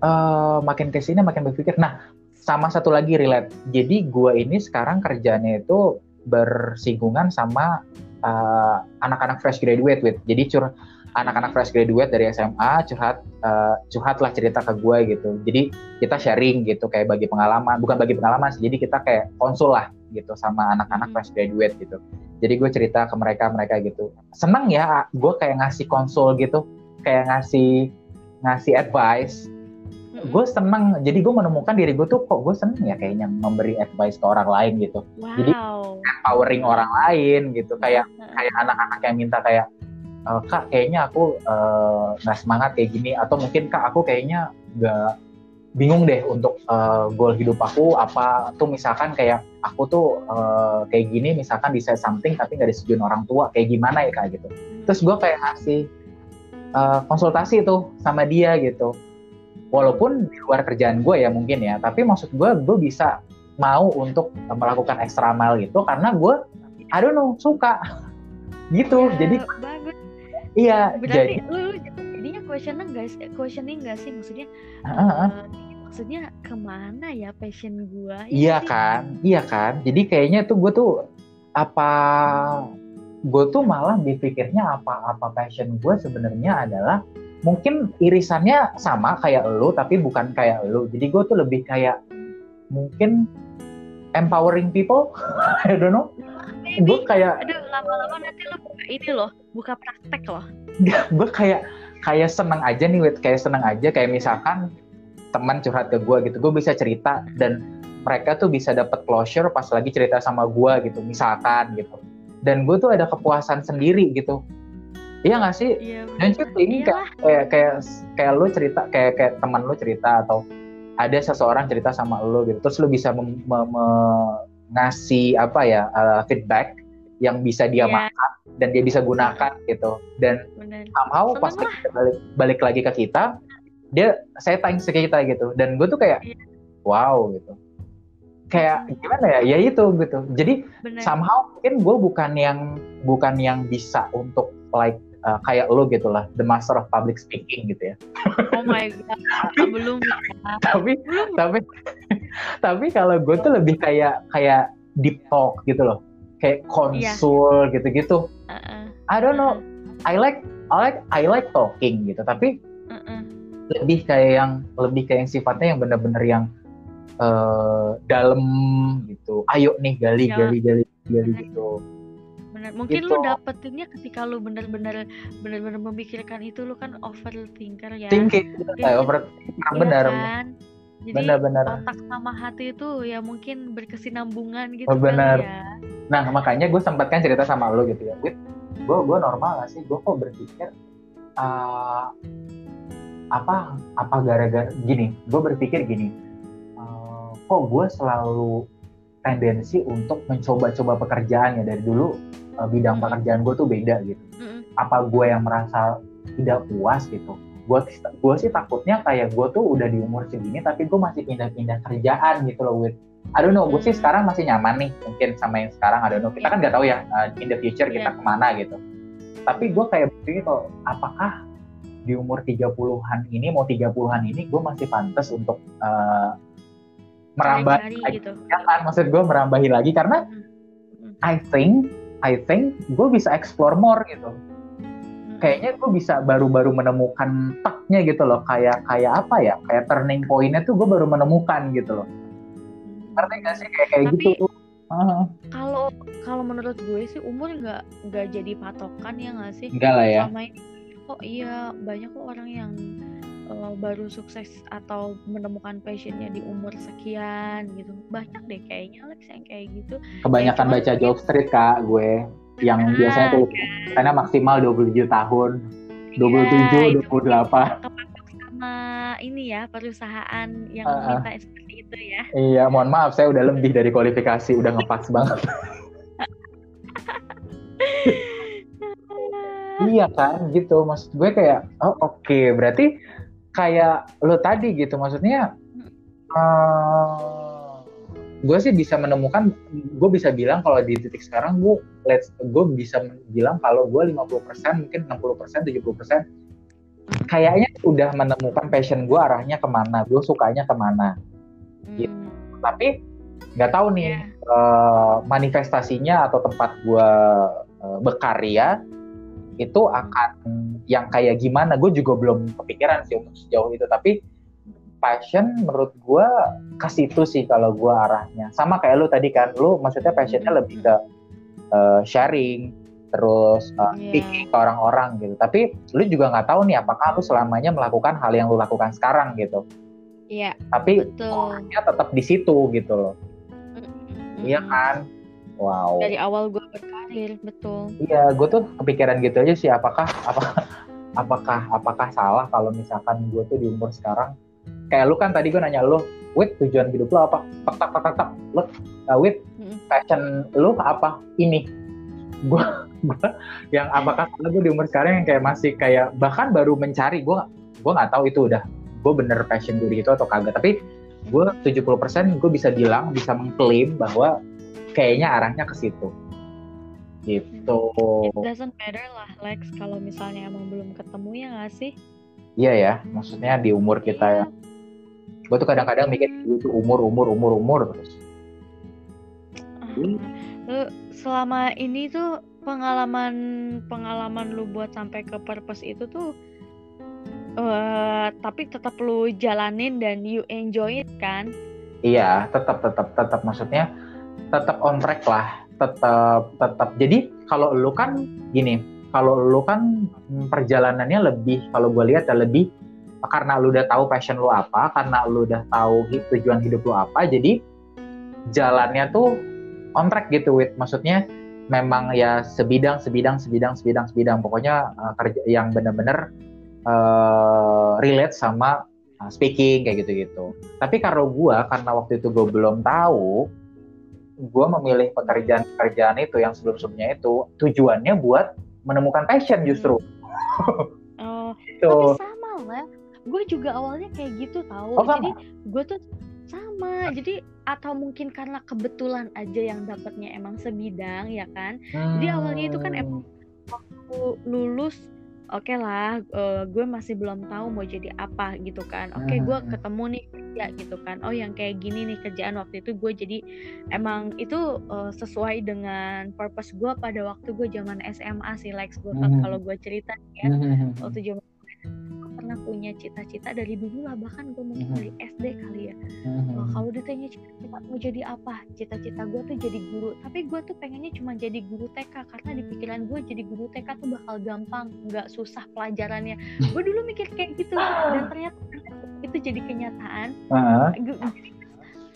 uh, makin ke sini makin berpikir. Nah sama satu lagi relate. Jadi gue ini sekarang kerjanya itu bersinggungan sama uh, anak-anak fresh graduate with. Jadi cur anak-anak fresh graduate dari SMA curhat uh, curhat lah cerita ke gue gitu. Jadi kita sharing gitu kayak bagi pengalaman, bukan bagi pengalaman sih. Jadi kita kayak konsul lah gitu sama anak-anak hmm. fresh graduate gitu. Jadi gue cerita ke mereka mereka gitu. Seneng ya gue kayak ngasih konsul gitu, kayak ngasih ngasih advice gue seneng. Jadi gue menemukan diri gue tuh kok gue seneng ya kayaknya memberi advice ke orang lain gitu. Wow. jadi empowering orang lain gitu. Kayak kayak anak-anak yang minta kayak e, kak kayaknya aku eh, nggak uh, semangat kayak gini. Atau mungkin kak aku kayaknya nggak bingung deh untuk uh, goal hidup aku apa. Tuh misalkan kayak aku tuh uh, kayak gini misalkan bisa something tapi nggak disetujuin orang tua kayak gimana ya kak? Gitu. Terus gue kayak ngasih uh, konsultasi tuh sama dia gitu walaupun di luar kerjaan gue ya mungkin ya tapi maksud gue gue bisa mau untuk melakukan extra mile gitu karena gue I don't know suka. [LAUGHS] Gitu ya, jadi bagus. iya
berarti jadi, lu jadinya questionnya guys questioning gak sih? Maksudnya uh, uh, uh. maksudnya ke mana ya passion gue
ya iya sih? kan iya kan. Jadi kayaknya tuh gue tuh apa gue tuh malah dipikirnya apa apa passion gue sebenarnya adalah mungkin irisannya sama kayak lo tapi bukan kayak lo jadi gue tuh lebih kayak mungkin empowering people? [LAUGHS] I don't know. Gue kayak
aduh lama-lama nanti lo buka ini loh buka praktek loh.
Gue kayak kayak seneng aja nih wait kayak seneng aja kayak misalkan teman curhat ke gue gitu gue bisa cerita dan mereka tuh bisa dapat closure pas lagi cerita sama gue gitu misalkan gitu. Dan gue tuh ada kepuasan sendiri gitu Iya gak sih? Iya, Dan ini kayak, kayak kayak kayak lu cerita kayak kayak teman lu cerita atau ada seseorang cerita sama lu gitu. Terus lu bisa mem, ngasih apa ya uh, feedback yang bisa dia yeah. makan dan dia bisa gunakan gitu. Dan Bener. somehow pas kita balik balik lagi ke kita, dia saya tanya ke kita gitu. Dan gue tuh kayak yeah. wow gitu. Kayak gimana ya? Ya itu gitu. Jadi Bener. somehow mungkin gue bukan yang bukan yang bisa untuk like uh, kayak lo gitu lah, the master of public speaking gitu ya.
Oh my god, belum.
tapi tapi tapi kalau gue tuh lebih kayak kayak deep talk gitu loh, kayak konsul yeah. gitu-gitu. Uh -uh. I don't know, I like I like I like talking gitu, tapi uh -uh. lebih kayak yang lebih kayak yang sifatnya yang bener-bener yang uh, dalam gitu. Ayo nih gali yeah. gali gali gali gitu
benar mungkin gitu. lu dapetinnya ketika lu benar-benar benar-benar memikirkan itu lu kan overthinker ya.
Thinking ya, overthinker ya benar kan?
jadi benar-benar otak sama hati itu ya mungkin berkesinambungan gitu
oh, benar ya. nah makanya gue sempat kan cerita sama lu gitu ya gue gue gue normal gak sih? Gue kok berpikir uh, apa apa gara-gara gini gue berpikir gini uh, kok gue selalu tendensi untuk mencoba-coba pekerjaan ya dari dulu uh, bidang mm pekerjaan gue tuh beda gitu. mm Apa gue yang merasa tidak puas gitu? Gue gue sih takutnya kayak gue tuh udah di umur segini tapi gue masih pindah-pindah kerjaan gitu loh with I don't know, gue sih sekarang masih nyaman nih mungkin sama yang sekarang I don't know. Kita kan nggak tahu ya uh, in the future kita yeah. ke mana gitu. Tapi gue kayak begini tuh, apakah di umur 30-an ini mau 30-an ini gue masih pantas untuk uh, merambah gitu. ya kan maksud gue merambahi lagi karena hmm. I think I think gue bisa explore more gitu. Hmm. kayaknya gue bisa baru-baru menemukan taknya gitu loh. Kayak kayak apa ya? Kayak turning pointnya tuh gue baru menemukan gitu loh. Ngerti gak sih? Kayak kayak Tapi, gitu
kalau uh. kalau menurut gue sih umur nggak nggak jadi patokan ya nggak sih?
Enggak lah ya.
Ini, kok iya banyak kok orang yang uh, baru sukses atau menemukan passionnya di umur sekian gitu banyak deh kayaknya Alex yang kayak gitu
kebanyakan ya, baca job street kak gue yang nah, biasanya tuh kan. karena maksimal 27 tahun 27 ya, 28
sama ini ya perusahaan yang uh, minta seperti itu ya.
Iya, mohon maaf saya udah lebih dari kualifikasi, udah ngepas banget. [LAUGHS] iya kan, gitu. Maksud gue kayak, oh oke, okay. berarti kayak lo tadi gitu, maksudnya uh, gue sih bisa menemukan, gue bisa bilang kalau di titik sekarang gue, let's, gue bisa bilang kalau gue 50% mungkin 60% 70% kayaknya udah menemukan passion gue arahnya ke mana, gue sukanya ke mana. Gitu. Hmm. Tapi nggak tahu nih yeah. Iya. uh, manifestasinya atau tempat gue uh, berkarya itu akan yang kayak gimana? Gue juga belum kepikiran sih untuk sejauh itu tapi passion menurut gue ke situ sih kalau gue arahnya. Sama kayak lu tadi kan lu maksudnya passionnya lebih ke uh, sharing terus uh, yeah. speaking ke orang-orang gitu. Tapi lu juga nggak tahu nih apakah lu selamanya melakukan hal yang lu lakukan sekarang gitu.
Iya yeah,
tapi orangnya tetap di situ gitu loh. Iya mm -hmm. kan wow.
Dari awal gue berkarir betul.
Iya gue tuh kepikiran gitu aja sih apakah apakah [LAUGHS] apakah apakah salah kalau misalkan gue tuh di umur sekarang? Kayak lu kan tadi gue nanya lu wit tujuan hidup lu apa? Tak tak tak tak, tak. lu uh, wit passion lu apa ini? Gue [LAUGHS] gue yang apakah salah gue di umur sekarang yang kayak masih kayak bahkan baru mencari gue gue nggak tahu itu udah gue bener passion gue di itu atau kagak. Tapi gue 70% gue bisa bilang bisa mengklaim bahwa kayaknya arahnya ke situ. Gitu.
It doesn't matter lah Lex kalau misalnya emang belum ketemu ya nggak sih?
Iya ya maksudnya di umur kita ya. Gue tuh kadang-kadang mikir itu umur umur umur umur. Terus
uh, selama ini tuh pengalaman pengalaman lu buat sampai ke purpose itu tuh uh, tapi tetap lu jalanin dan you enjoy it kan?
Iya tetap tetap tetap. Maksudnya tetap on track lah tetap tetap jadi kalau lu kan gini kalau lu kan perjalanannya lebih kalau gue lihat ya lebih karena lu udah tahu passion lu apa karena lu udah tahu tujuan hidup lu apa jadi jalannya tuh on track gitu with maksudnya memang ya sebidang sebidang sebidang sebidang sebidang. Pokoknya uh, kerja yang benar-benar uh, relate sama uh, speaking kayak gitu-gitu. Tapi kalau gue karena waktu itu gue belum tahu gue memilih pekerjaan-pekerjaan itu yang sebelum-sebelumnya itu tujuannya buat menemukan passion justru. [LAUGHS]
Oh, gitu. tapi sama lah. Gue juga awalnya kayak gitu tahu. Oh, Jadi gue tuh sama. Jadi atau mungkin karena kebetulan aja yang dapatnya emang sebidang ya kan. Hmm. Jadi awalnya itu kan emang waktu lulus oke okay lah uh, gue masih belum tahu mau jadi apa gitu kan oke okay, gue hmm. ketemu nih kerja gitu kan oh yang kayak gini nih kerjaan waktu itu gue jadi emang itu uh, sesuai dengan purpose gue pada waktu gue zaman SMA sih Lex gue hmm. kalau gue cerita ya hmm. waktu zaman pernah punya cita-cita dari dulu lah bahkan gue mungkin dari SD kali ya. Uh, kalau ditanya cita-cita mau jadi apa? Cita-cita gue tuh jadi guru. Tapi gue tuh pengennya cuma jadi guru TK karena di pikiran gue jadi guru TK tuh bakal gampang nggak susah pelajarannya. Gue dulu mikir kayak gitu dan ternyata itu jadi kenyataan. Uh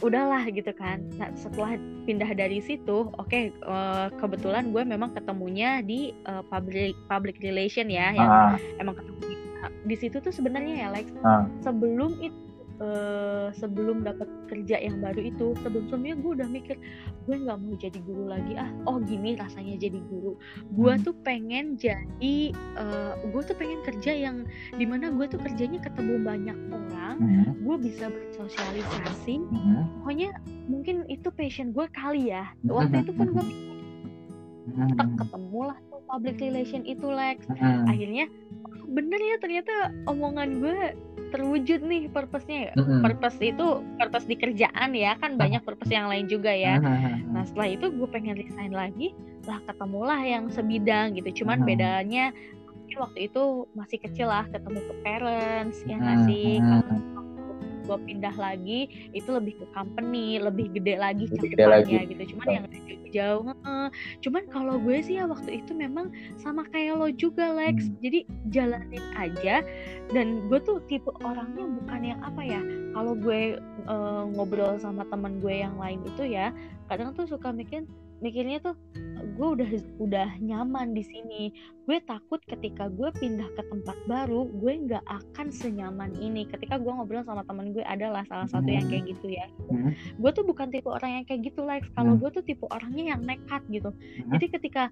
udahlah gitu kan. Nah, setelah pindah dari situ oke okay, uh, eh, kebetulan gue memang ketemunya di uh, public public relation ya yang uh. emang ketemu di situ tuh sebenarnya ya Lex uh. sebelum itu uh, sebelum dapat kerja yang baru itu sebelum sebelumnya gue udah mikir gue nggak mau jadi guru lagi ah oh gini rasanya jadi guru gue hmm. tuh pengen jadi uh, gue tuh pengen kerja yang di mana gue tuh kerjanya ketemu banyak orang hmm. gue bisa bersosialisasi hmm. pokoknya mungkin itu passion gue kali ya waktu itu pun gue hmm. ketemu lah tuh public relation itu Lex hmm. akhirnya bener ya ternyata omongan gue terwujud nih purpose-nya mm-hmm. purpose itu purpose di kerjaan ya kan banyak purpose yang lain juga ya. Nah setelah itu gue pengen resign lagi lah ketemulah yang sebidang gitu. Cuman bedanya waktu itu masih kecil lah ketemu ke parents ya nggak sih gue pindah lagi itu lebih ke company lebih gede lagi cakupannya gitu. Cuman yang jauh cuman kalau gue sih ya waktu itu memang sama kayak lo juga Lex. Hmm. jadi jalanin aja. Dan gue tuh tipe orangnya bukan yang apa ya kalau gue uh, ngobrol sama teman gue yang lain itu ya kadang tuh suka mikir mikirnya tuh gue udah udah nyaman di sini gue takut ketika gue pindah ke tempat baru gue nggak akan senyaman ini ketika gue ngobrol sama temen gue adalah salah satu yang kayak gitu ya hmm. gue tuh bukan tipe orang yang kayak gitu Lex kalau hmm. gue tuh tipe orangnya yang nekat gitu hmm. jadi ketika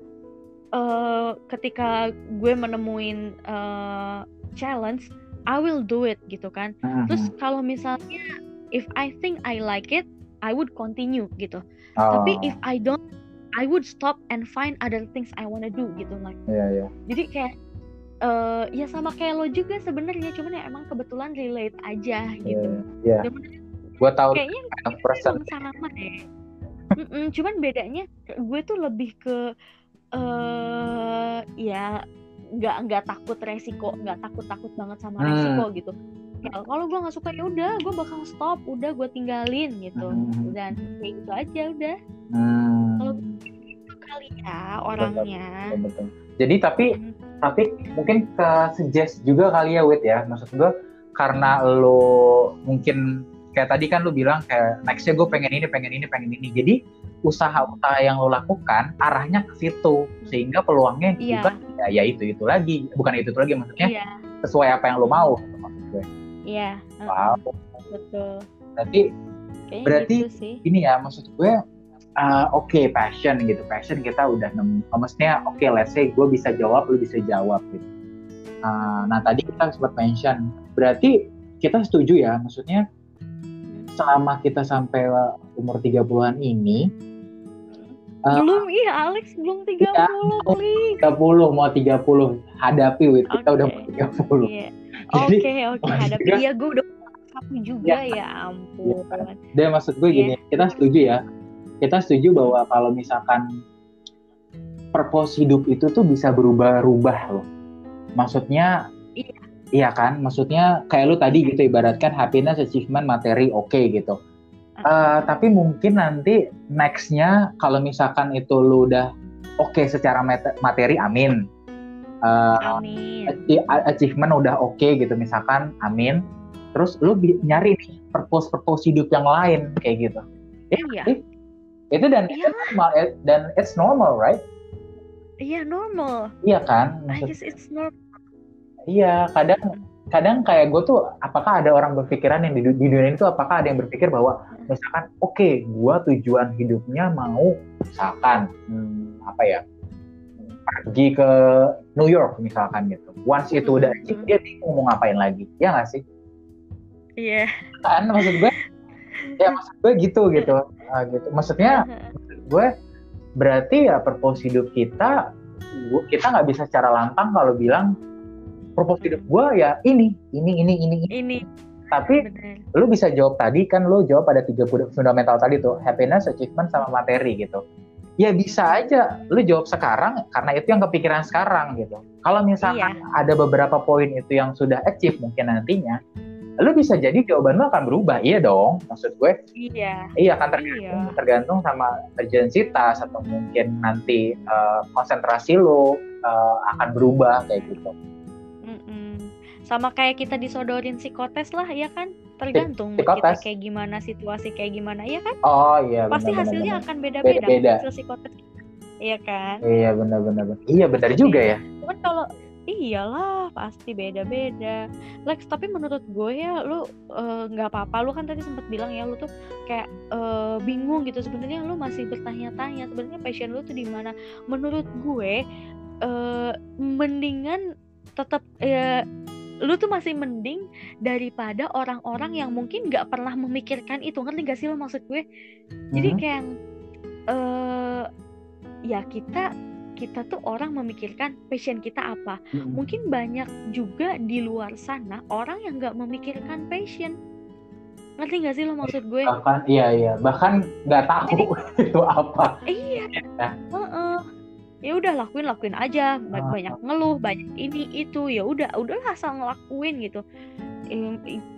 uh, ketika gue menemuin uh, challenge I will do it gitu kan terus kalau misalnya if I think I like it I would continue gitu oh. tapi if I don't I would stop and find other things I wanna do gitu like.
Iya yeah. Yeah.
Jadi kayak uh, ya sama kayak lo juga sebenarnya cuman ya emang kebetulan relate aja gitu.
Iya. Yeah. Gue tahu
kayaknya perasaan sama deh. Mm -mm, cuman bedanya gue tuh lebih ke uh, ya nggak nggak takut resiko nggak takut takut banget sama hmm. resiko gitu ya kalau gue nggak suka ya udah gue bakal stop udah gue tinggalin gitu hmm. dan kayak gitu aja udah hmm. Kalau itu kali ya orangnya betul, betul.
jadi tapi hmm. tapi mungkin ke suggest juga kali ya Wit ya maksud gue karena lo mungkin kayak tadi kan lo bilang kayak nextnya gue pengen ini pengen ini pengen ini jadi usaha-usaha yang lo lakukan arahnya ke situ sehingga peluangnya yeah. juga ya, ya itu itu lagi bukan itu itu lagi maksudnya yeah. sesuai apa yang lo mau gitu, maksud gue
iya
yeah. wow
betul
berarti Kayaknya berarti gitu ini ya maksud gue uh, oke okay, passion gitu passion kita udah nemu maksudnya oke okay, let's say gue bisa jawab lo bisa jawab gitu uh, nah tadi kita sempat mention berarti kita setuju ya maksudnya selama kita sampai umur 30-an ini
Uh, belum iya Alex belum 30 ya,
tiga 30 mau 30 hadapi wit okay. kita udah mau 30 yeah. [LAUGHS]
Oke oke okay, okay, hadapi iya gue udah satu juga ya, ya ampun. Ya.
Dan maksud gue gini, yeah. kita setuju ya. Kita setuju bahwa kalau misalkan purpose hidup itu tuh bisa berubah-ubah loh. Maksudnya iya. iya kan? Maksudnya kayak lu tadi gitu ibaratkan happiness, achievement, materi oke okay, gitu Uh, tapi mungkin nanti nextnya kalau misalkan itu lu udah oke okay secara materi, amin.
Uh, amin.
Achievement udah oke okay gitu misalkan, amin. Terus lu nyari nih purpose-purpose hidup yang lain kayak gitu.
Iya.
Eh, itu dan itu normal dan it's normal, right?
Iya normal.
Iya kan?
Maksud, I guess it's normal.
Iya, kadang kadang kayak gue tuh apakah ada orang berpikiran yang di, di dunia itu apakah ada yang berpikir bahwa misalkan oke okay, gue tujuan hidupnya mau misalkan hmm, apa ya pergi ke New York misalkan gitu once itu udah achieve dia bingung mau ngapain lagi ya nggak sih
iya yeah.
kan maksud gue ya maksud gue gitu gitu. Uh, gitu. Maksudnya [LAUGHS] gue berarti ya purpose hidup kita kita nggak bisa secara lantang kalau bilang purpose hidup gue ya ini ini ini ini
ini.
Tapi Bener. lu bisa jawab tadi kan lu jawab pada tiga fundamental tadi tuh happiness achievement sama materi gitu. Ya bisa aja. Lu jawab sekarang karena itu yang kepikiran sekarang gitu. Kalau misalkan iya. ada beberapa poin itu yang sudah achieve mungkin nantinya lu bisa jadi jawaban lu akan berubah iya dong maksud gue.
Iya.
Iya kan tergantung iya. tergantung sama urgensitas atau mungkin nanti uh, konsentrasi lu uh, akan berubah kayak gitu.
Sama kayak kita disodorin psikotes lah ya kan? Tergantung psikotes. kita kayak gimana situasi kayak gimana ya kan?
Oh iya
pasti
bener,
hasilnya
bener.
akan beda-beda
beda.
hasil psikotes. Iya kan?
Iya benar-benar iya benar juga ya.
Cuman kalau iyalah pasti beda-beda. Lex tapi menurut gue ya lu eh, nggak uh, apa-apa. Lu kan tadi sempat bilang ya lu tuh kayak uh, bingung gitu. Sebenarnya lu masih bertanya-tanya sebenarnya passion lu tuh di mana? Menurut gue uh, mendingan tetap uh, lu tuh masih mending daripada orang-orang yang mungkin nggak pernah memikirkan itu. Ngerti gak sih lo maksud gue? Jadi hmm. kayak uh, ya kita kita tuh orang memikirkan passion kita apa. Hmm. mungkin banyak juga di luar sana orang yang nggak memikirkan passion. Ngerti gak sih lo maksud gue?
Bahkan iya iya. Bahkan nggak tahu Jadi, [LAUGHS] itu apa.
Iya. Ya. uh -uh ya udah lakuin lakuin aja. Ah. banyak ngeluh banyak ini itu. Ya udah udah asal ngelakuin gitu.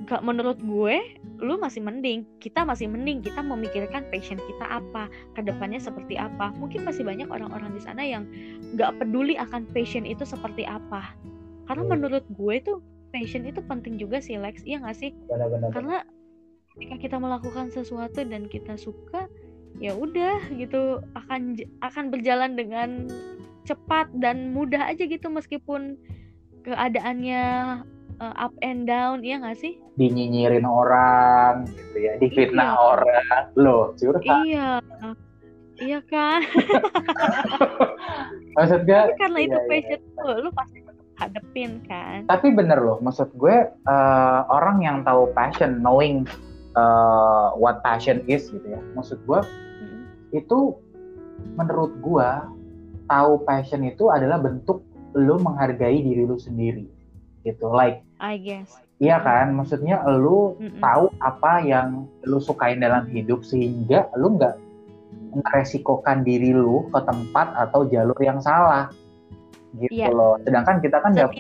Gak menurut gue lu masih mending kita masih mending kita memikirkan passion kita apa ke depannya seperti apa. Mungkin masih banyak orang-orang di sana yang nggak peduli akan passion itu seperti apa. Karena hmm. menurut gue tuh passion itu penting juga sih Lex. Iya gak sih?
Benar, benar,
karena ketika kita melakukan sesuatu dan kita suka ya udah gitu akan akan berjalan dengan cepat dan mudah aja gitu meskipun keadaannya uh, up and down ya nggak sih?
Dinyinyirin orang gitu ya difitnah iya. orang. Loh curhat
iya. Iya kan [LAUGHS]
maksudnya
tapi karena iya, itu iya, passion iya. lu lu pasti hadepin kan?
Tapi bener loh maksud gue uh, orang yang tahu passion knowing uh, what passion is gitu ya. Maksud gue hmm. itu menurut gue tahu passion itu adalah bentuk lu menghargai diri lu sendiri gitu like.
I guess.
Iya kan? Maksudnya lu mm -mm. tahu apa yang lu sukain dalam hidup sehingga lu nggak meresikokan diri lu ke tempat atau jalur yang salah. Gitu yeah. loh. Sedangkan kita kan nggak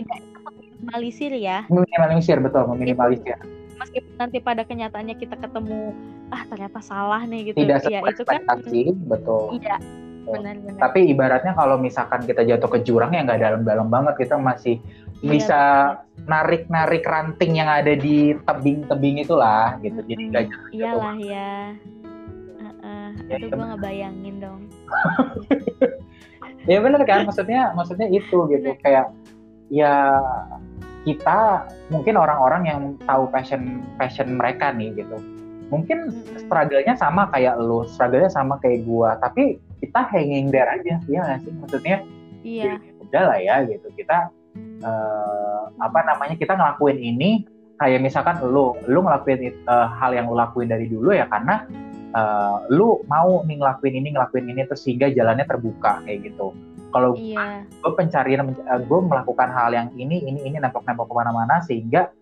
minimalisir ya.
Minimalisir betul meminimalisir.
Meskipun nanti pada kenyataannya kita ketemu ah ternyata salah nih gitu.
Tidak ya itu kan betul.
Iya benar-benar
tapi ibaratnya kalau misalkan kita jatuh ke jurang ya nggak dalam-dalam banget kita masih iya, bisa narik-narik ranting yang ada di tebing-tebing itulah gitu. Hmm, jadi nggak
iyalah ya uh, ya, itu gue ngebayangin dong. [LAUGHS]
Ya benar kan? Maksudnya maksudnya itu gitu. Bener. kayak ya kita mungkin orang-orang yang tahu passion passion mereka nih gitu. Mungkin struggle-nya sama kayak lu struggle-nya sama kayak gua. Tapi kita hanging there aja ya nggak sih? Maksudnya
iya.
ya, udah lah ya gitu. Kita uh, apa namanya kita ngelakuin ini kayak misalkan lu lu ngelakuin uh, hal yang lu lakuin dari dulu ya karena uh, lu mau nih ngelakuin ini ngelakuin ini terus sehingga jalannya terbuka kayak gitu. Kalau
iya.
gue pencarian gue melakukan hal yang ini ini ini nempok-nempok ke mana-mana sehingga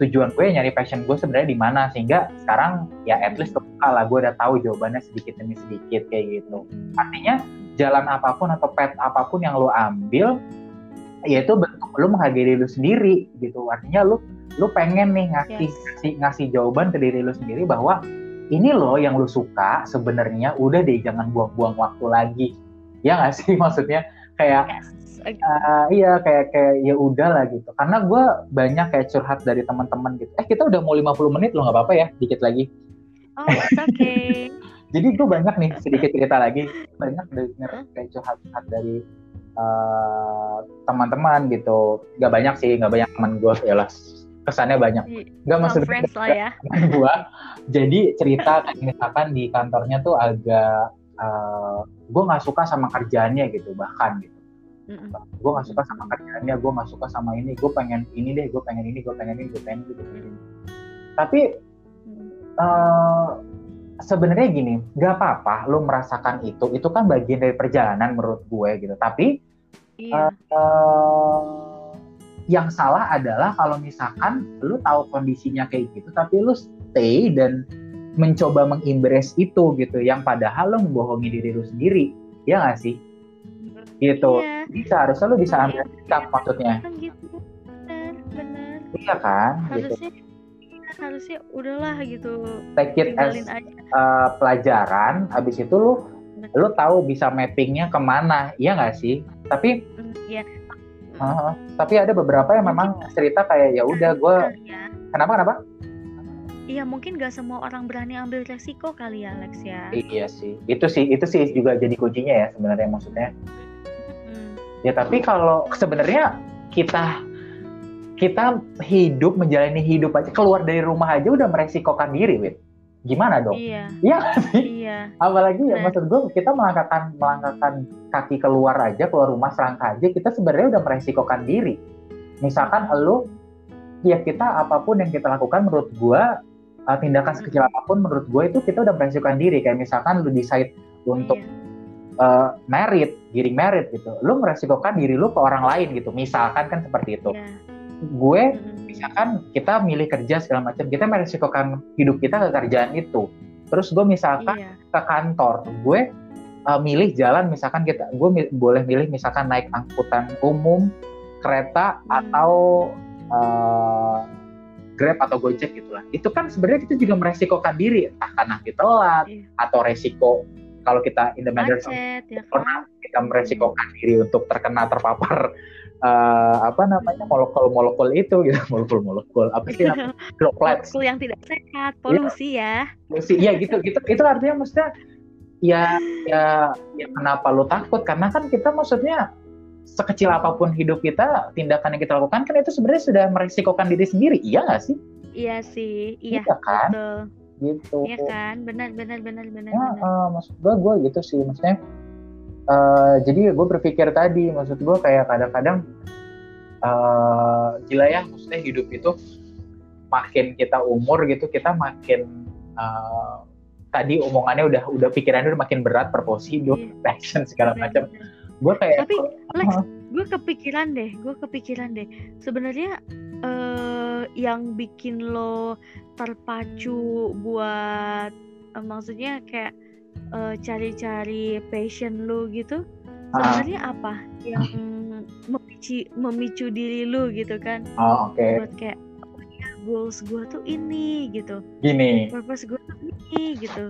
tujuan gue nyari passion gue sebenarnya di mana sehingga sekarang ya at least kebuka lah gue udah tahu jawabannya sedikit demi sedikit kayak gitu. Artinya jalan apa pun atau path apa pun yang lo ambil yaitu bentuk lo menghargai diri lo sendiri gitu. Artinya lo lo pengen nih ngasih yes. ngasih ngasih jawaban ke diri lo sendiri bahwa ini lo yang lo suka sebenarnya udah deh jangan buang-buang waktu lagi. Ya nggak sih? [LAUGHS] Maksudnya kayak yes uh, iya kayak kayak ya udah lah gitu. Karena gue banyak kayak curhat dari teman-teman gitu. Eh kita udah mau 50 menit loh nggak apa-apa ya dikit lagi.
Oh oke okay. [LAUGHS]
jadi gue banyak nih sedikit cerita lagi. Banyak denger kayak curhat-curhat dari uh, teman-teman gitu. Nggak banyak sih nggak banyak teman gue ya lah kesannya banyak.
Nggak maksudnya lah ya. [LAUGHS]
gue jadi cerita misalkan di kantornya tuh agak uh, gue nggak suka sama kerjaannya gitu bahkan gitu mm gue gak suka sama kerjaannya gue gak suka sama ini gue pengen ini deh gue pengen ini gue pengen ini gue pengen ini gue pengen ini. Tapi uh, sebenarnya gini gak apa-apa lo merasakan itu itu kan bagian dari perjalanan menurut gue gitu. Tapi
iya.
uh, yang salah adalah kalau misalkan lo tahu kondisinya kayak gitu tapi lo stay dan mencoba mengimbres itu gitu yang padahal lo membohongi diri lo sendiri. Ya gak sih gitu. Iya. bisa harusnya lu bisa ambil iya. sikap maksudnya.
Kan gitu. Benar benar.
Iya kan?
Harusnya gitu. harusnya udahlah gitu.
Take it as uh, pelajaran habis itu lu benar. lu tahu bisa mappingnya ke mana. Iya nggak sih? Tapi
iya.
Uh, tapi ada beberapa yang memang cerita kayak ya udah gue ya. kenapa kenapa?
Iya mungkin gak semua orang berani ambil resiko kali ya Alex ya.
Iya sih, itu sih itu sih juga jadi kuncinya ya sebenarnya maksudnya ya tapi kalau sebenarnya kita kita hidup menjalani hidup aja keluar dari rumah aja udah meresikokan diri wit. Gimana dong?
Iya.
Iya
sih? Iya.
apalagi ya maksud gue kita melangkahkan melangkahkan kaki keluar aja keluar rumah selangkah aja kita sebenarnya udah meresikokan diri. Misalkan lo ya kita apa pun yang kita lakukan menurut gue uh, tindakan sekecil apa pun menurut gue itu kita udah meresikokan diri. Kayak misalkan lo decide untuk iya uh, merit, giring merit gitu, lu meresikokan diri lu ke orang lain gitu. Misalkan kan seperti itu. Yeah. Gue misalkan kita milih kerja segala macam, kita meresikokan hidup kita ke kerjaan itu. Terus gue misalkan yeah. ke kantor, gue uh, milih jalan misalkan kita, gue mi boleh milih misalkan naik angkutan umum, kereta hmm. atau uh, Grab atau Gojek gitulah. Itu kan sebenarnya kita juga meresikokan diri, entah karena kita telat yeah. atau resiko kalau kita in the matter
Macet, ya
kan? kita meresikokan diri untuk terkena terpapar uh, apa namanya molekul-molekul itu gitu. [LAUGHS] Molekul-molekul apa sih [LAUGHS]
droplet molekul yang tidak sehat polusi ya.
Polusi ya gitu gitu. Itu artinya maksudnya ya ya ya kenapa lu takut? Karena kan kita maksudnya sekecil apa pun hidup kita tindakan yang kita lakukan kan itu sebenarnya sudah merisikokan diri sendiri. Iya nggak sih?
Iya sih iya,
iya kan?
betul.
Gitu.
Iya kan? Benar benar benar benar,
ya, benar. Uh, maksud gue gue gitu sih. Maksudnya uh, jadi gue berpikir tadi maksud gue kayak kadang-kadang uh, gila ya maksudnya hidup itu makin kita umur gitu kita makin uh, tadi omongannya udah udah pikirannya udah makin berat proporsi hidup yeah. passion segala macam. gue kayak
tapi Lex uh, gue kepikiran deh gue kepikiran deh. Sebenarnya uh, yang bikin lo terpacu buat uh, maksudnya kayak cari-cari uh, passion lo gitu sebenarnya uh, apa yang memicu memicu diri lo gitu kan?
Oh, oke. Okay.
buat kayak oh ya goals gue tuh ini gitu.
Gini.
Purpose gue tuh ini gitu.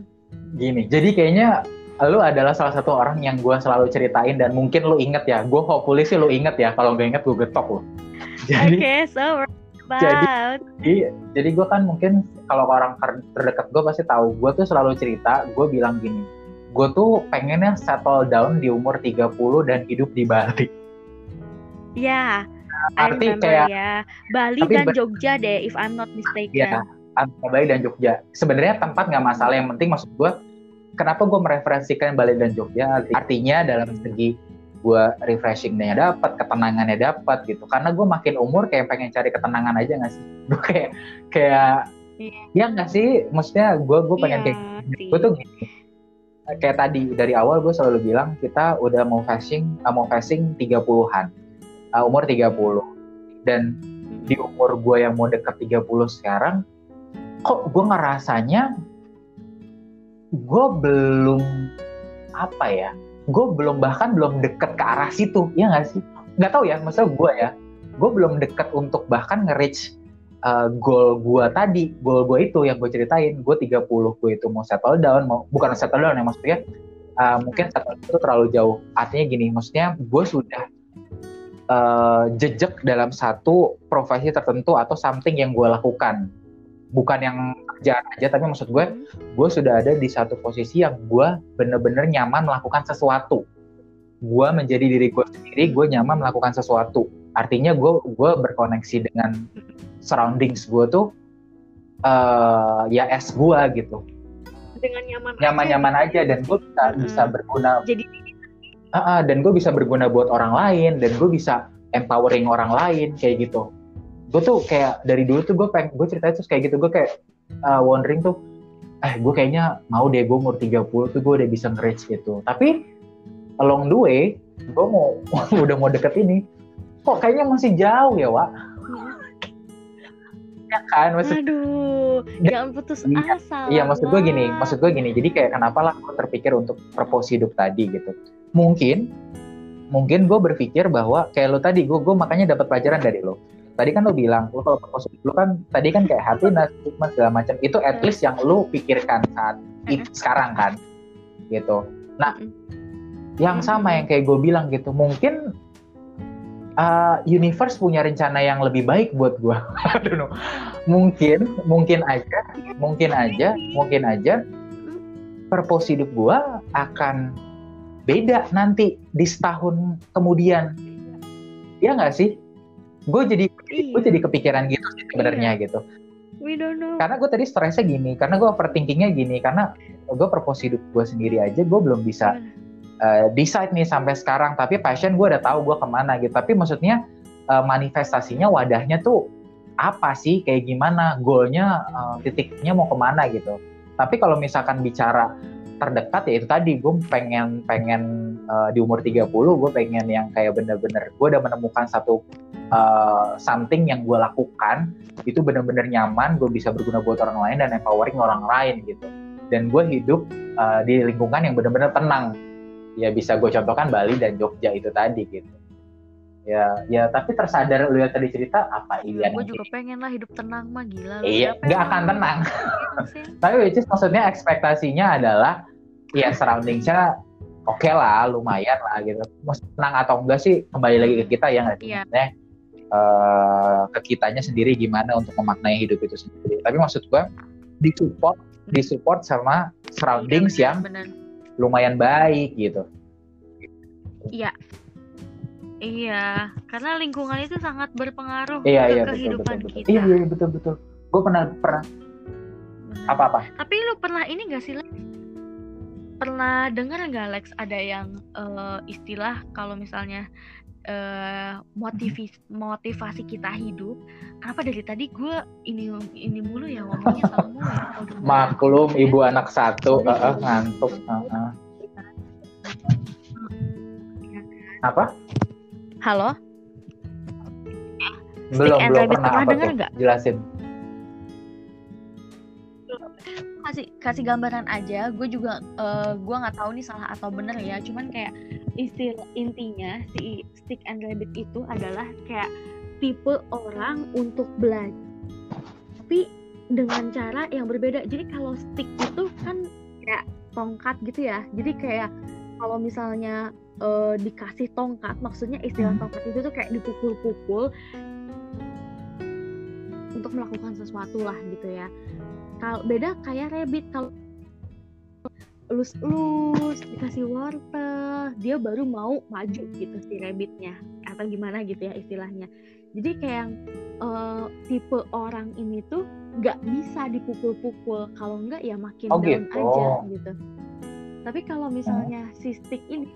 Gini jadi kayaknya lu adalah salah satu orang yang gue selalu ceritain dan mungkin lu inget ya. Gue hopefully sih lu inget ya kalau gak inget gue getok lo. [LAUGHS]
Jadi okay, so
jadi jadi, jadi gue kan mungkin kalau orang terdekat gue pasti tahu. Gue tuh selalu cerita gue bilang gini gue tuh pengennya settle down di umur 30 dan hidup di Bali.
Ya yeah, arti kayak ya. Bali dan Jogja deh if I'm not mistaken. Ya
Bali dan Jogja. Sebenarnya tempat nggak masalah. Yang penting maksud gue kenapa gue mereferensikan Bali dan Jogja? Artinya dalam segi gue refreshingnya dapat ketenangannya dapat gitu. Karena gue makin umur kayak pengen cari ketenangan aja nggak sih? [LAUGHS] Gue kayak kayak yeah. ya nggak sih? Maksudnya gue gue pengen yeah, kayak gue tuh kayak tadi dari awal gue selalu bilang kita udah mau facing uh, mau facing 30-an uh, umur 30 dan di umur gue yang mau deket 30 sekarang kok gue ngerasanya gue belum apa ya gue belum bahkan belum deket ke arah situ ya nggak sih? Nggak tahu ya maksudnya gue ya gue belum deket untuk bahkan nge-reach uh, goal gue tadi goal gue itu yang gue ceritain gue 30 gue itu mau settle down mau bukan settle down ya maksudnya uh, mungkin hmm. settle down itu terlalu jauh. Artinya gini maksudnya gue sudah uh, jejak dalam satu profesi tertentu atau something yang gue lakukan bukan yang kerjaan aja tapi maksud gue gue sudah ada di satu posisi yang gue bener-bener nyaman melakukan sesuatu. Gue menjadi diri gue sendiri gue nyaman melakukan sesuatu. Artinya gue gue berkoneksi dengan surroundings gue tuh uh, ya es gue gitu.
Dengan nyaman
nyaman aja, nyaman aja dan gue bisa hmm. bisa berguna.
Jadi
uh, uh, dan gue bisa berguna buat orang lain dan gue bisa empowering orang lain kayak gitu gue tuh kayak dari dulu tuh gue pengen gue cerita terus kayak gitu. Gue kayak uh, wondering tuh eh gue kayaknya mau deh gue umur 30 tuh gue udah bisa nge gitu. Tapi along the way gue mau [LAUGHS] udah mau deket ini kok kayaknya masih jauh ya Wak?
Ya. [LAUGHS] Kan maksud aduh jangan putus iya, asa
iya maksud gue gini maksud gue gini. Jadi kayak kenapa lah gue terpikir untuk purpose hidup tadi gitu. Mungkin mungkin gue berpikir bahwa kayak lo tadi gue gue makanya dapat pelajaran dari lo tadi kan lo bilang lo kalau positif lo kan tadi kan kayak happiness achievement segala macam. Itu at least yang lo pikirkan saat it, sekarang kan gitu. Nah yang sama yang kayak gue bilang gitu mungkin uh, universe punya rencana yang lebih baik buat gue [LAUGHS] mungkin mungkin aja mungkin aja mungkin aja purpose hidup gue akan beda nanti di setahun kemudian. Ya nggak sih gue jadi iya. gue jadi kepikiran gitu sih sebenarnya iya. gitu
We don't know.
Karena gue tadi stresnya gini, karena gue overthinkingnya gini, karena gue propose hidup gue sendiri aja, gue belum bisa uh, decide nih sampai sekarang. Tapi passion gue udah tahu gue ke mana gitu. Tapi maksudnya uh, manifestasinya wadahnya tuh apa sih, kayak gimana, goalnya, uh, titiknya mau ke mana gitu. Tapi kalau misalkan bicara terdekat ya itu tadi gue pengen pengen uh, di umur 30 gue pengen yang kayak bener-bener gue udah menemukan satu uh, something yang gue lakukan itu bener-bener nyaman gue bisa berguna buat orang lain dan empowering orang lain gitu. Dan gue hidup uh, di lingkungan yang bener-bener tenang. Ya bisa gue contohkan Bali dan Jogja itu tadi gitu. Ya ya tapi tersadar lu yang tadi cerita apa
iya gue juga pengen lah hidup tenang mah gila
iya nggak akan tenang. iya [LAUGHS] tapi which is maksudnya ekspektasinya adalah ya surroundingsnya oke okay lah lumayan lah gitu. Mau senang atau enggak sih kembali lagi ke kita ya nggak yeah. Uh, ke kitanya sendiri gimana untuk memaknai hidup itu sendiri. Tapi maksud gua disupport disupport sama surroundings yeah, yang bener. lumayan baik gitu.
Iya. Iya karena lingkungan itu sangat berpengaruh
iya,
ke
iya,
kehidupan
betul, betul, betul.
kita.
Iya iya betul betul. Gue pernah pernah apa apa
tapi lu pernah ini gak sih pernah dengar nggak Lex ada yang uh, istilah kalau misalnya uh, motivasi motivasi kita hidup. Kenapa dari tadi gue ini ini mulu ya ngomongnya sama mulu ya?
Maklum ibu anak satu. Uh, uh, ngantuk. Uh, uh. apa?
Halo?
Belum belum pernah, apa
dengar
nggak? Jelasin
kasih kasih gambaran aja. Gue juga uh, gue nggak tahu nih salah atau bener ya. Cuman kayak istilah intinya si stick and rabbit itu adalah kayak tipe orang untuk belajar tapi dengan cara yang berbeda. Jadi kalau stick itu kan kayak tongkat gitu ya. Jadi kayak kalau misalnya uh, dikasih tongkat maksudnya istilah hmm. tongkat itu tuh kayak dipukul-pukul untuk melakukan sesuatu lah gitu ya kalau beda kayak rabbit kalau lus-lus dikasih wortel dia baru mau maju gitu si rabbitnya atau gimana gitu ya istilahnya jadi kayak uh, tipe orang ini tuh nggak bisa dipukul-pukul kalau enggak ya makin oh, down gitu. aja gitu tapi kalau misalnya hmm. si stick ini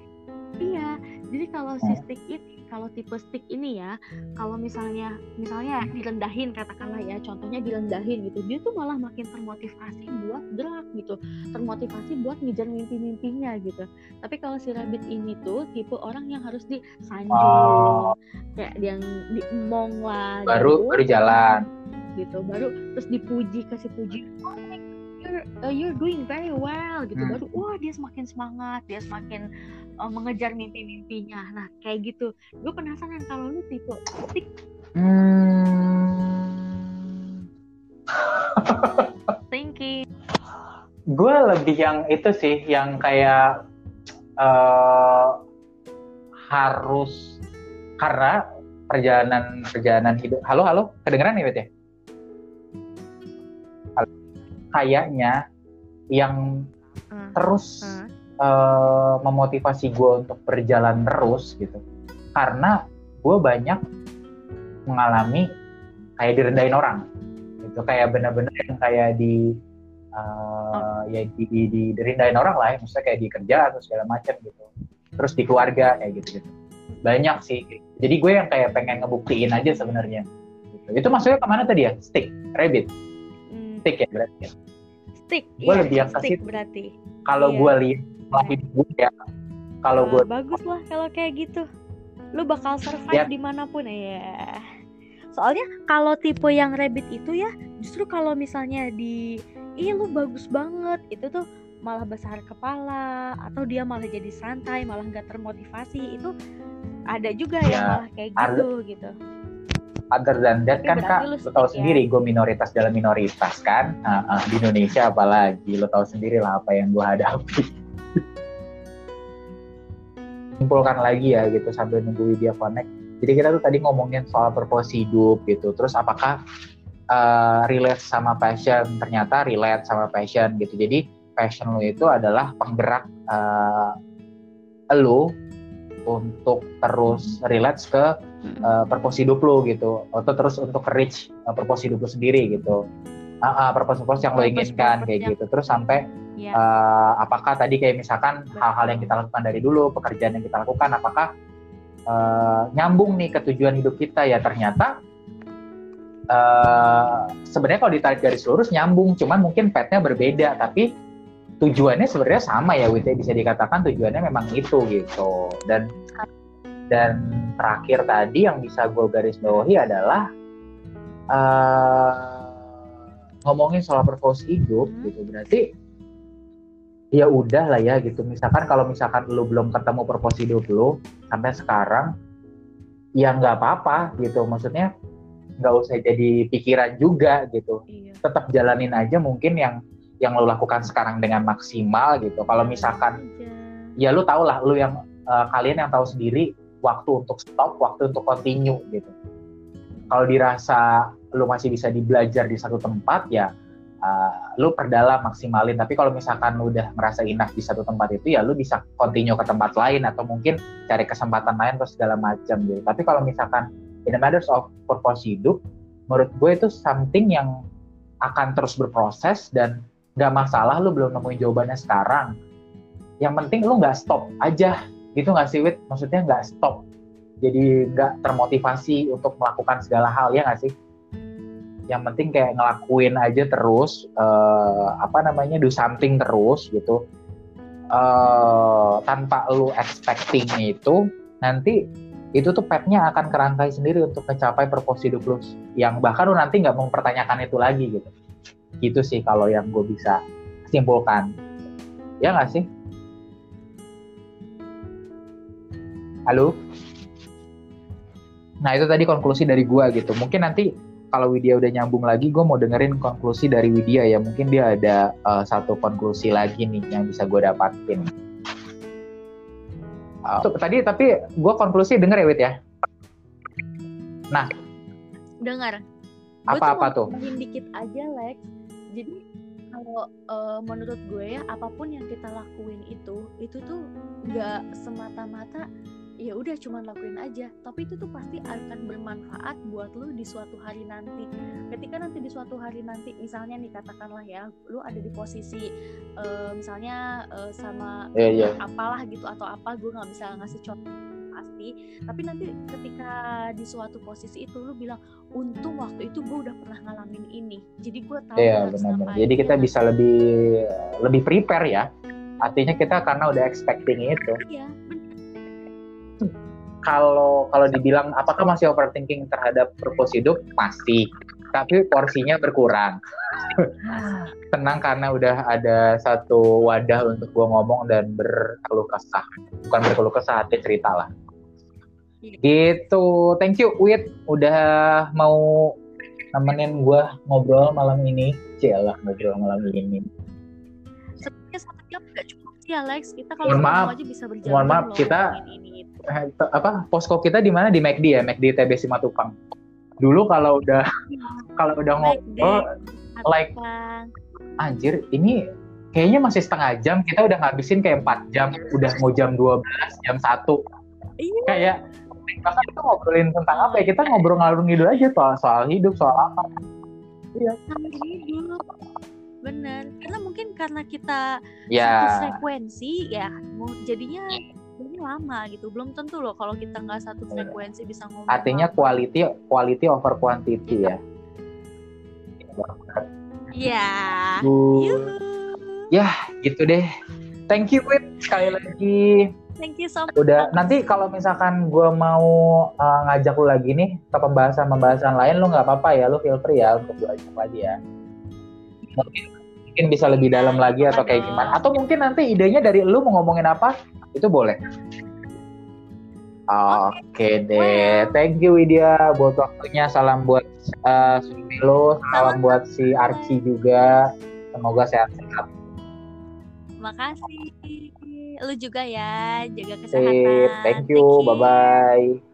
iya jadi kalau si stick ini kalau tipe stick ini ya kalau misalnya misalnya direndahin katakanlah ya contohnya direndahin gitu dia tuh malah makin termotivasi buat gerak gitu termotivasi buat ngejar mimpi-mimpinya gitu tapi kalau si rabbit ini tuh tipe orang yang harus disanjung oh. kayak yang diemong lah
baru gitu. baru jalan
gitu baru terus dipuji kasih puji oh you're uh, you're doing very well gitu. Hmm. baru wah dia semakin semangat dia semakin uh, mengejar mimpi-mimpinya. Nah kayak gitu. Gue penasaran kalau lu tipe tik
hmm. [LAUGHS]
thinking.
Gue lebih yang itu sih yang kayak uh, harus karena perjalanan perjalanan hidup halo halo? Kedengeran nih Bet ya kayaknya yang hmm. terus hmm. Uh, memotivasi gue untuk berjalan terus gitu karena gue banyak mengalami kayak direndahin orang itu kayak bener-bener yang kayak di uh, ya di, di, di direndahin orang lah ya maksudnya kayak di kerja atau segala macam gitu terus di keluarga kayak gitu gitu banyak sih jadi gue yang kayak pengen ngebuktiin aja sebenarnya gitu. itu maksudnya ke mana tadi ya stick rabbit. Stick ya berarti ya?
Stick
gue iya, lebih yang stick
berarti.
Kalau iya. gue lihat hidup gue ya kalau gue
bagus lah kalau kayak gitu. Lu bakal survive ya. di mana pun ya soalnya kalau tipe yang rabbit itu ya justru kalau misalnya di iya lu bagus banget itu tuh malah besar kepala atau dia malah jadi santai malah nggak termotivasi itu ada juga ya, yang malah kayak gitu gitu
other than that kan kak lo tau ya? sendiri gue minoritas dalam minoritas kan? Uh, uh, di Indonesia apalagi lo tau sendiri lah apa yang gue hadapi. [LAUGHS] Simpulkan lagi ya gitu sambil nunggu dia connect. Jadi kita tuh tadi ngomongin soal purpose hidup gitu terus apakah uh, relate sama passion? Ternyata relate sama passion gitu. Jadi passion lo itu adalah penggerak uh, lo untuk terus relate ke uh, purpose hidup gitu. Atau terus untuk reach uh, purpose hidup sendiri gitu. Uh, uh, purpose purpose yang lo inginkan kayak gitu. Terus sampai yeah. Iya. uh, apakah tadi kayak misalkan hal-hal yang kita lakukan dari dulu pekerjaan yang kita lakukan apakah uh, nyambung nih ke tujuan hidup kita? Ya ternyata uh, sebenarnya kalau ditarik dari lurus nyambung. Cuman mungkin petnya berbeda. Tapi tujuannya sebenarnya sama ya Wita bisa dikatakan tujuannya memang itu gitu. Dan dan terakhir tadi yang bisa gue garis bawahi adalah uh, ngomongin soal purpose hidup hmm. gitu. Berarti ya udah lah ya gitu. Misalkan kalau misalkan lu belum ketemu purpose hidup lu sampai sekarang ya nggak apa-apa gitu. Maksudnya nggak usah jadi pikiran juga gitu. Iya. tetap jalanin aja mungkin yang yang lo lakukan sekarang dengan maksimal gitu. Kalau misalkan ya lu tau lah lu yang uh, kalian yang tahu sendiri waktu untuk stop, waktu untuk continue gitu. Kalau dirasa lu masih bisa dibelajar di satu tempat ya uh, lu perdalam maksimalin. Tapi kalau misalkan lu udah merasa enough di satu tempat itu ya lu bisa continue ke tempat lain atau mungkin cari kesempatan lain terus segala macam gitu. Tapi kalau misalkan in the matters of purpose hidup menurut gue itu something yang akan terus berproses dan nggak masalah lu belum nemuin jawabannya sekarang. Yang penting lu nggak stop aja gitu nggak sih Wit? Maksudnya nggak stop. Jadi nggak termotivasi untuk melakukan segala hal ya nggak sih? Yang penting kayak ngelakuin aja terus uh, apa namanya do something terus gitu. Uh, tanpa lu expecting itu nanti itu tuh petnya akan kerangkai sendiri untuk mencapai purpose hidup lu. Yang bahkan lu nanti nggak mempertanyakan itu lagi gitu. Gitu sih kalau yang gue bisa simpulkan. Ya nggak sih halo nah itu tadi konklusi dari gue gitu mungkin nanti kalau Widya udah nyambung lagi, gue mau dengerin konklusi dari Widya ya. Mungkin dia ada uh, satu konklusi lagi nih yang bisa gue dapatin. Uh, tadi tapi gue konklusi denger ya Wid ya. Nah.
Dengar.
Apa-apa tuh?
Mungkin dikit aja Lex. Jadi kalau uh, menurut gue ya apa pun yang kita lakuin itu itu tuh nggak semata-mata ya udah cuma lakuin aja. Tapi itu tuh pasti akan bermanfaat buat lu di suatu hari nanti. Ketika nanti di suatu hari nanti misalnya nih katakanlah ya lu ada di posisi uh, misalnya uh, sama
yeah, yeah.
apalah gitu atau apa gue nggak bisa ngasih contoh pasti. Tapi nanti ketika di suatu posisi itu lu bilang untung waktu itu gue udah pernah ngalamin ini. Jadi gue tahu
yeah, benar jadi kita bisa lebih lebih prepare ya. Artinya kita karena udah expecting itu.
Iya
kalau kalau dibilang apakah masih overthinking terhadap purpose hidup? Masih tapi porsinya berkurang. Tenang karena udah ada satu wadah untuk gue ngomong dan berkeluh kesah. Bukan berkeluh kesah hati cerita lah. Gitu. Thank you Wit udah mau nemenin gue ngobrol malam ini. Cialah ngobrol malam ini.
Sebenarnya satu jam gak cukup sih Alex. Kita kalau
maaf,
aja bisa berjalan
mohon maaf. kita ini, apa posko kita di mana? Di McD ya? McD TB Simatupang. Dulu kalau udah iya. [LAUGHS] kalau udah ngobrol like anjir ini kayaknya masih setengah jam. Kita udah ngabisin kayak empat jam. Udah mau jam 12 jam satu. Iya. kayak bahkan kita ngobrolin tentang apa ya? Kita ngobrol ngalur ngidul aja soal soal hidup soal apa.
Iya. Hidup bener. Karena mungkin karena kita
ya.
satu frekuensi ya mau jadinya ini lama gitu belum tentu loh kalau kita nggak satu iya. frekuensi bisa ngomong
artinya apa. quality quality over quantity ya
Iya.
Ya, gitu deh. Thank you, Wit. Sekali lagi.
Thank you so much.
Udah, nanti kalau misalkan gue mau uh, ngajak lu lagi nih ke pembahasan-pembahasan lain, lu nggak apa-apa ya, lu feel free ya untuk gue ajak lagi ya. Mungkin, mungkin bisa lebih dalam lagi atau kayak gimana. Atau mungkin nanti idenya dari lu mau ngomongin apa, itu boleh Oke okay deh, thank you Widya buat waktunya. Salam buat uh, Sumilo, salam buat si Archie juga. Semoga sehat-sehat.
Makasih. Lu juga ya, jaga kesehatan.
Thank you, bye-bye.